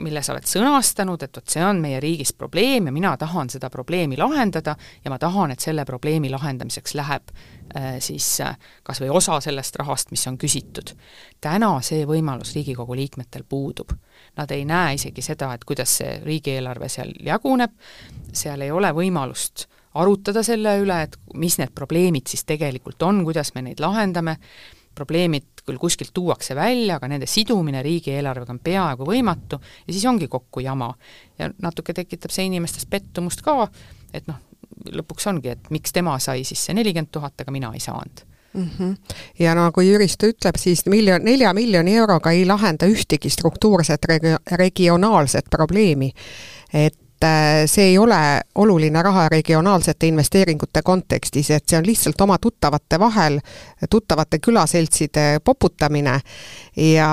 mille sa oled sõnastanud, et vot see on meie riigis probleem ja mina tahan seda probleemi lahendada ja ma tahan, et selle probleemi lahendamiseks läheb äh, siis äh, kas või osa sellest rahast, mis on küsitud. täna see võimalus Riigikogu liikmetel puudub. Nad ei näe isegi seda, et kuidas see riigieelarve seal jaguneb, seal ei ole võimalust arutada selle üle, et mis need probleemid siis tegelikult on, kuidas me neid lahendame, probleemid küll kuskilt tuuakse välja, aga nende sidumine riigieelarvega on peaaegu võimatu ja siis ongi kokku jama. ja natuke tekitab see inimestes pettumust ka, et noh, lõpuks ongi, et miks tema sai siis see nelikümmend tuhat, aga mina ei saanud mm. -hmm. ja nagu Jüristo ütleb, siis miljon, nelja miljoni euroga ei lahenda ühtegi struktuurset regi-, regionaalset probleemi. et Äh, see ei ole oluline raha regionaalsete investeeringute kontekstis, et see on lihtsalt oma tuttavate vahel, tuttavate külaseltside poputamine ja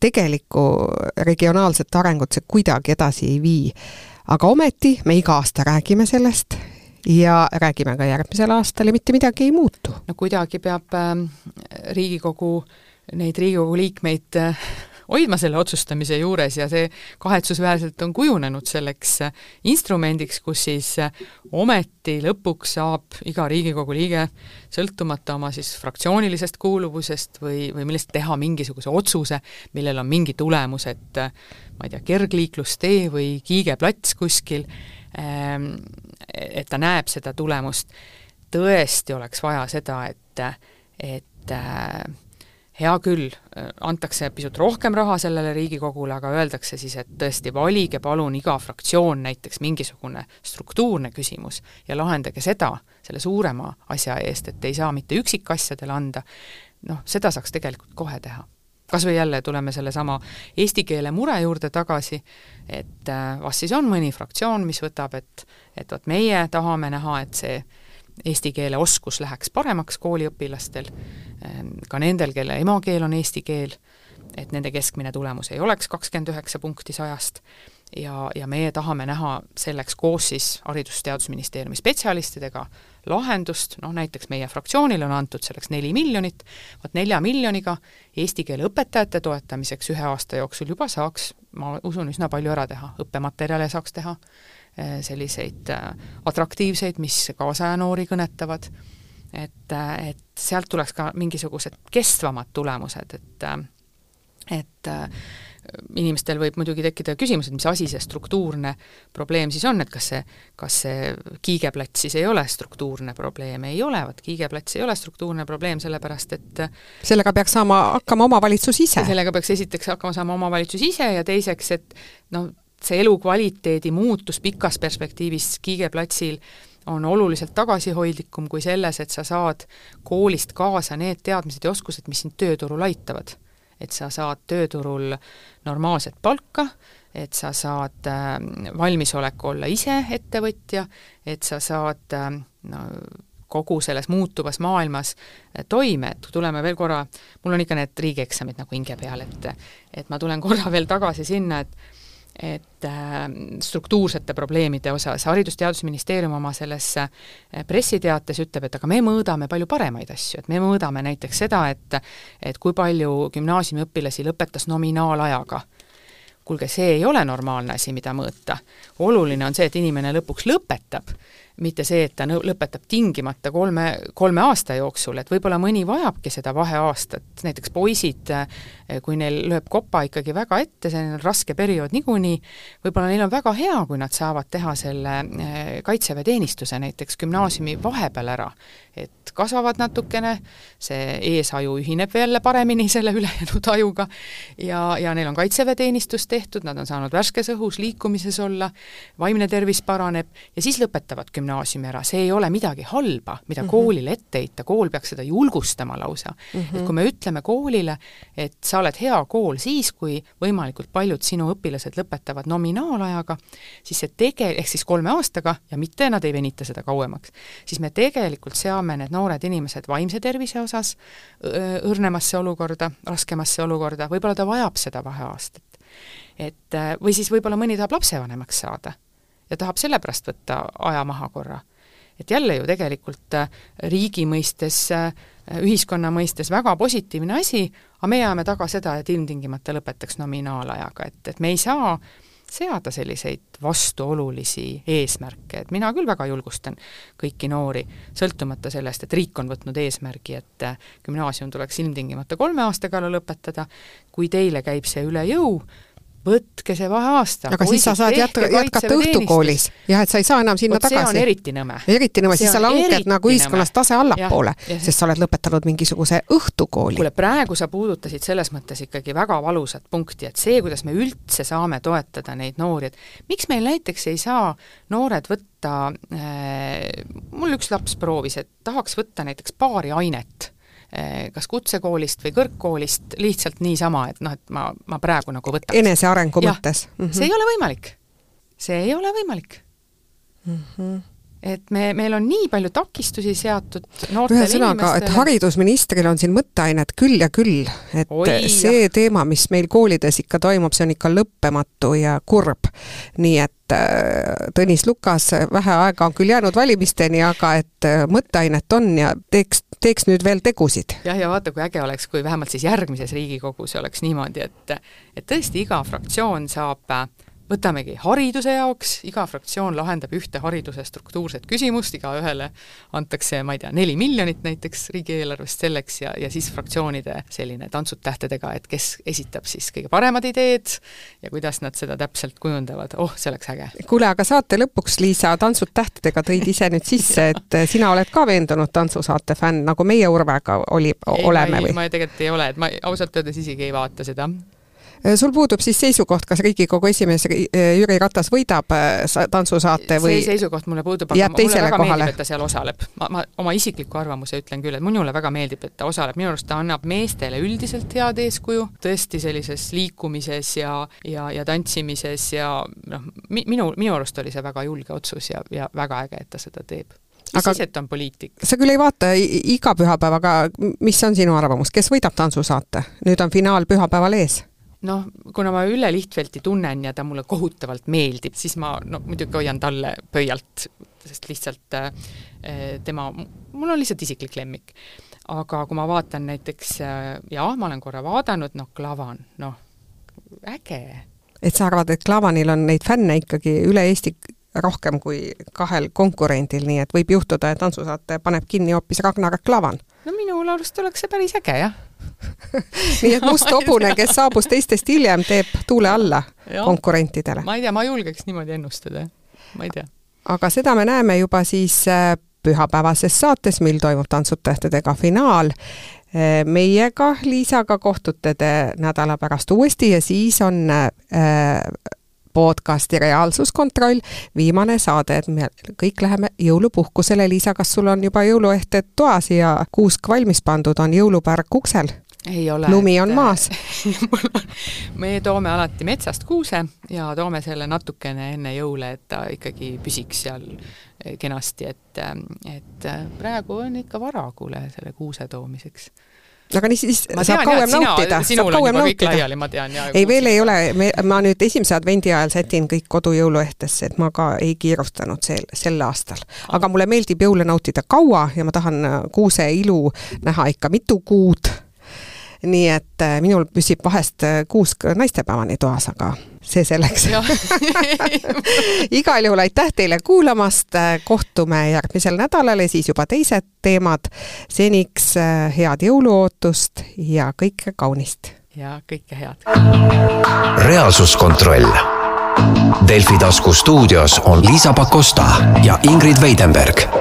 tegelikku regionaalset arengut see kuidagi edasi ei vii. aga ometi me iga aasta räägime sellest ja räägime ka järgmisel aastal ja mitte midagi ei muutu. no kuidagi peab äh, Riigikogu, neid Riigikogu liikmeid äh, hoidma selle otsustamise juures ja see kahetsusväärselt on kujunenud selleks instrumendiks, kus siis ometi lõpuks saab iga Riigikogu liige, sõltumata oma siis fraktsioonilisest kuuluvusest või, või millest teha mingisuguse otsuse, millel on mingi tulemus, et ma ei tea, kergliiklustee või Kiige plats kuskil, ähm, et ta näeb seda tulemust, tõesti oleks vaja seda, et, et hea küll, antakse pisut rohkem raha sellele Riigikogule, aga öeldakse siis, et tõesti, valige palun iga fraktsioon näiteks mingisugune struktuurne küsimus ja lahendage seda selle suurema asja eest, et ei saa mitte üksikasjadele anda, noh, seda saaks tegelikult kohe teha. kas või jälle tuleme sellesama eesti keele mure juurde tagasi, et äh, vast siis on mõni fraktsioon, mis võtab, et et vot meie tahame näha, et see eesti keele oskus läheks paremaks kooliõpilastel, ka nendel, kelle emakeel on eesti keel, et nende keskmine tulemus ei oleks kakskümmend üheksa punkti sajast. Ja, ja meie tahame näha selleks koos siis Haridus-Teadusministeeriumi spetsialistidega lahendust, noh näiteks meie fraktsioonile on antud selleks neli miljonit, vot nelja miljoniga eesti keele õpetajate toetamiseks ühe aasta jooksul juba saaks, ma usun, üsna palju ära teha, õppematerjale saaks teha, eh, selliseid eh, atraktiivseid, mis kaasaja noori kõnetavad, et, et sealt tuleks ka mingisugused kestvamad tulemused, et et inimestel võib muidugi tekkida küsimus, et mis asi see struktuurne probleem siis on, et kas see, kas see kiigeplats siis ei ole struktuurne probleem, ei ole, vot kiigeplats ei ole struktuurne probleem, sellepärast et sellega peaks saama hakkama omavalitsus ise? sellega peaks esiteks hakkama saama omavalitsus ise ja teiseks, et noh, see elukvaliteedi muutus pikas perspektiivis kiigeplatsil on oluliselt tagasihoidlikum kui selles, et sa saad koolist kaasa need teadmised ja oskused, mis sind tööturul aitavad. Et sa saad tööturul normaalset palka, et sa saad äh, valmisoleku olla ise ettevõtja, et sa saad äh, no, kogu selles muutuvas maailmas äh, toime, et tuleme veel korra, mul on ikka need riigieksamid nagu hinge peal, et et ma tulen korra veel tagasi sinna, et et äh, struktuursete probleemide osas. Haridus-Teadusministeerium oma selles äh, pressiteates ütleb, et aga me mõõdame palju paremaid asju, et me mõõdame näiteks seda, et et kui palju gümnaasiumiõpilasi lõpetas nominaalajaga. Kuulge, see ei ole normaalne asi, mida mõõta. oluline on see, et inimene lõpuks lõpetab mitte see, et ta lõpetab tingimata kolme, kolme aasta jooksul, et võib-olla mõni vajabki seda vaheaastat, näiteks poisid, eh, kui neil lööb kopa ikkagi väga ette, see on raske periood niikuinii, võib-olla neil on väga hea, kui nad saavad teha selle eh, kaitseväeteenistuse näiteks gümnaasiumi vahepeal ära, et kasvavad natukene, see eesaju ühineb jälle paremini selle ülejäänud ajuga ja, ja neil on kaitseväeteenistus tehtud, nad on saanud värskes õhus liikumises olla, vaimne tervis paraneb ja siis lõpetavad gümnaasiumi gümnaasiumi ära, see ei ole midagi halba, mida mm -hmm. koolile ette heita, kool peaks seda julgustama lausa mm. -hmm. et kui me ütleme koolile, et sa oled hea kool siis, kui võimalikult paljud sinu õpilased lõpetavad nominaalajaga, siis see tege-, ehk siis kolme aastaga ja mitte nad ei venita seda kauemaks, siis me tegelikult seame need noored inimesed vaimse tervise osas õrnemasse olukorda, raskemasse olukorda, võib-olla ta vajab seda vaheaastat. et või siis võib-olla mõni tahab lapsevanemaks saada ja tahab sellepärast võtta aja maha korra. et jälle ju tegelikult äh, riigi mõistes, äh, ühiskonna mõistes väga positiivne asi, aga me ajame taga seda, et ilmtingimata lõpetaks nominaalajaga, et, et me ei saa seada selliseid vastuolulisi eesmärke, et mina küll väga julgustan kõiki noori, sõltumata sellest, et riik on võtnud eesmärgi, et äh, gümnaasium tuleks ilmtingimata kolme aasta kallal lõpetada, kui teile käib see üle jõu, võtke see vaheaasta. aga siis sa saad jätka, jätkata õhtukoolis. jah, et sa ei saa enam sinna Oot, tagasi. see on eriti nõme. eriti nõme, siis sa langed nagu ühiskonnas tase allapoole, sest sa oled lõpetanud mingisuguse õhtukooli. kuule, praegu sa puudutasid selles mõttes ikkagi väga valusat punkti, et see, kuidas me üldse saame toetada neid noori, et miks meil näiteks ei saa noored võtta äh,, mul üks laps proovis, et tahaks võtta näiteks paari ainet kas kutsekoolist või kõrgkoolist lihtsalt niisama, et noh, et ma, ma praegu nagu võtaks. enesearengu mõttes mm. -hmm. see ei ole võimalik. see ei ole võimalik mm. -hmm et me, meil on nii palju takistusi seatud noortele ühesõnaga, et haridusministril on siin mõtteainet küll ja küll, et Oi, see jah. teema, mis meil koolides ikka toimub, see on ikka lõppematu ja kurb. nii et äh, Tõnis Lukas, vähe aega on küll jäänud valimisteni, aga et äh, mõtteainet on ja teeks teeks nüüd veel tegusid. jah, ja vaata, kui äge oleks, kui vähemalt siis järgmises Riigikogus oleks niimoodi, et et tõesti iga fraktsioon saab äh, võtamegi hariduse jaoks, iga fraktsioon lahendab ühte hariduse struktuurset küsimust, igaühele antakse, ma ei tea, neli miljonit näiteks riigieelarvest selleks ja, ja siis fraktsioonide selline tantsud tähtedega, et kes esitab siis kõige paremad ideed ja kuidas nad seda täpselt kujundavad, oh, see oleks äge. kuule, aga saate lõpuks, Liisa, tantsud tähtedega tõid ise nüüd sisse, et sina oled ka veendunud tantsusaate fänn, nagu meie Urvega oli, oleme ei, või? ma tegelikult ei ole, et ma ausalt öeldes isegi ei vaata seda sul puudub siis seisukoht, kas Riigikogu esimees äh, Jüri Ratas võidab äh, tantsusaate või see seisukoht mulle puudub, aga mulle väga kohale. meeldib, et ta seal osaleb. ma, ma oma isikliku arvamuse ütlen küll, et minule väga meeldib, et ta osaleb, minu arust ta annab meestele üldiselt head eeskuju, tõesti sellises liikumises ja, ja, ja tantsimises ja noh, minu, minu arust oli see väga julge otsus ja, ja väga äge, et ta seda teeb mis Aga- siis, et on poliitik? sa küll ei vaata iga pühapäev, aga mis on sinu arvamus, kes võidab tantsusaate? nüüd on finaal pühapäeval ees. Noh, kuna ma Ülle Lihtvelti tunnen ja ta mulle kohutavalt meeldib, siis ma no muidugi hoian talle pöialt, sest lihtsalt äh, tema, mul on lihtsalt isiklik lemmik. aga kui ma vaatan näiteks äh,, jaa, ma olen korra vaadanud, noh, Klavan, noh, äge. et sa arvad, et Klavanil on neid fänne ikkagi üle Eesti rohkem kui kahel konkurendil, nii et võib juhtuda, et tantsusaate paneb kinni hoopis Ragnar Klavan. no minu arust oleks see päris äge, jah. nii et must hobune, kes saabus teistest hiljem, teeb tuule alla Jah. konkurentidele. ma ei tea, ma julgeks niimoodi ennustada, ma ei tea. aga seda me näeme juba siis äh, pühapäevases saates, mil toimub Tantsutähtedega finaal. Äh, meiega, Liisaga kohtute te nädala pärast uuesti ja siis on äh, podcasti Reaalsuskontroll, viimane saade, et me kõik läheme jõulupuhkusele. Liisa, kas sul on juba jõuluehted toas ja kuusk valmis pandud, on jõulupärk uksel? Ei ole. lumi on maas. me toome alati metsast kuuse ja toome selle natukene enne jõule, et ta ikkagi püsiks seal kenasti, et, et praegu on ikka vara, kuule, selle kuuse toomiseks aga nii siis ma saab tean, kauem jah, nautida, saab kauem nautida. ma tean. ei, veel ei ole, me, ma nüüd esimese advendi ajal sätin kõik kodu jõuluehtesse, et ma ka ei kiirustanud sel, sel aastal. aga mulle meeldib jõule nautida kaua ja ma tahan äh, kuuse ilu näha ikka mitu kuud. Nii et äh, minul püsib vahest äh, kuusk naistepäevani toas, aga see selleks. igal juhul aitäh teile kuulamast, kohtume järgmisel nädalal ja siis juba teised teemad. seniks äh, head jõuluootust ja kõike kaunist! ja kõike head! reaalsuskontroll. Delfi tasku stuudios on Liisa Pakosta ja Ingrid Veidenberg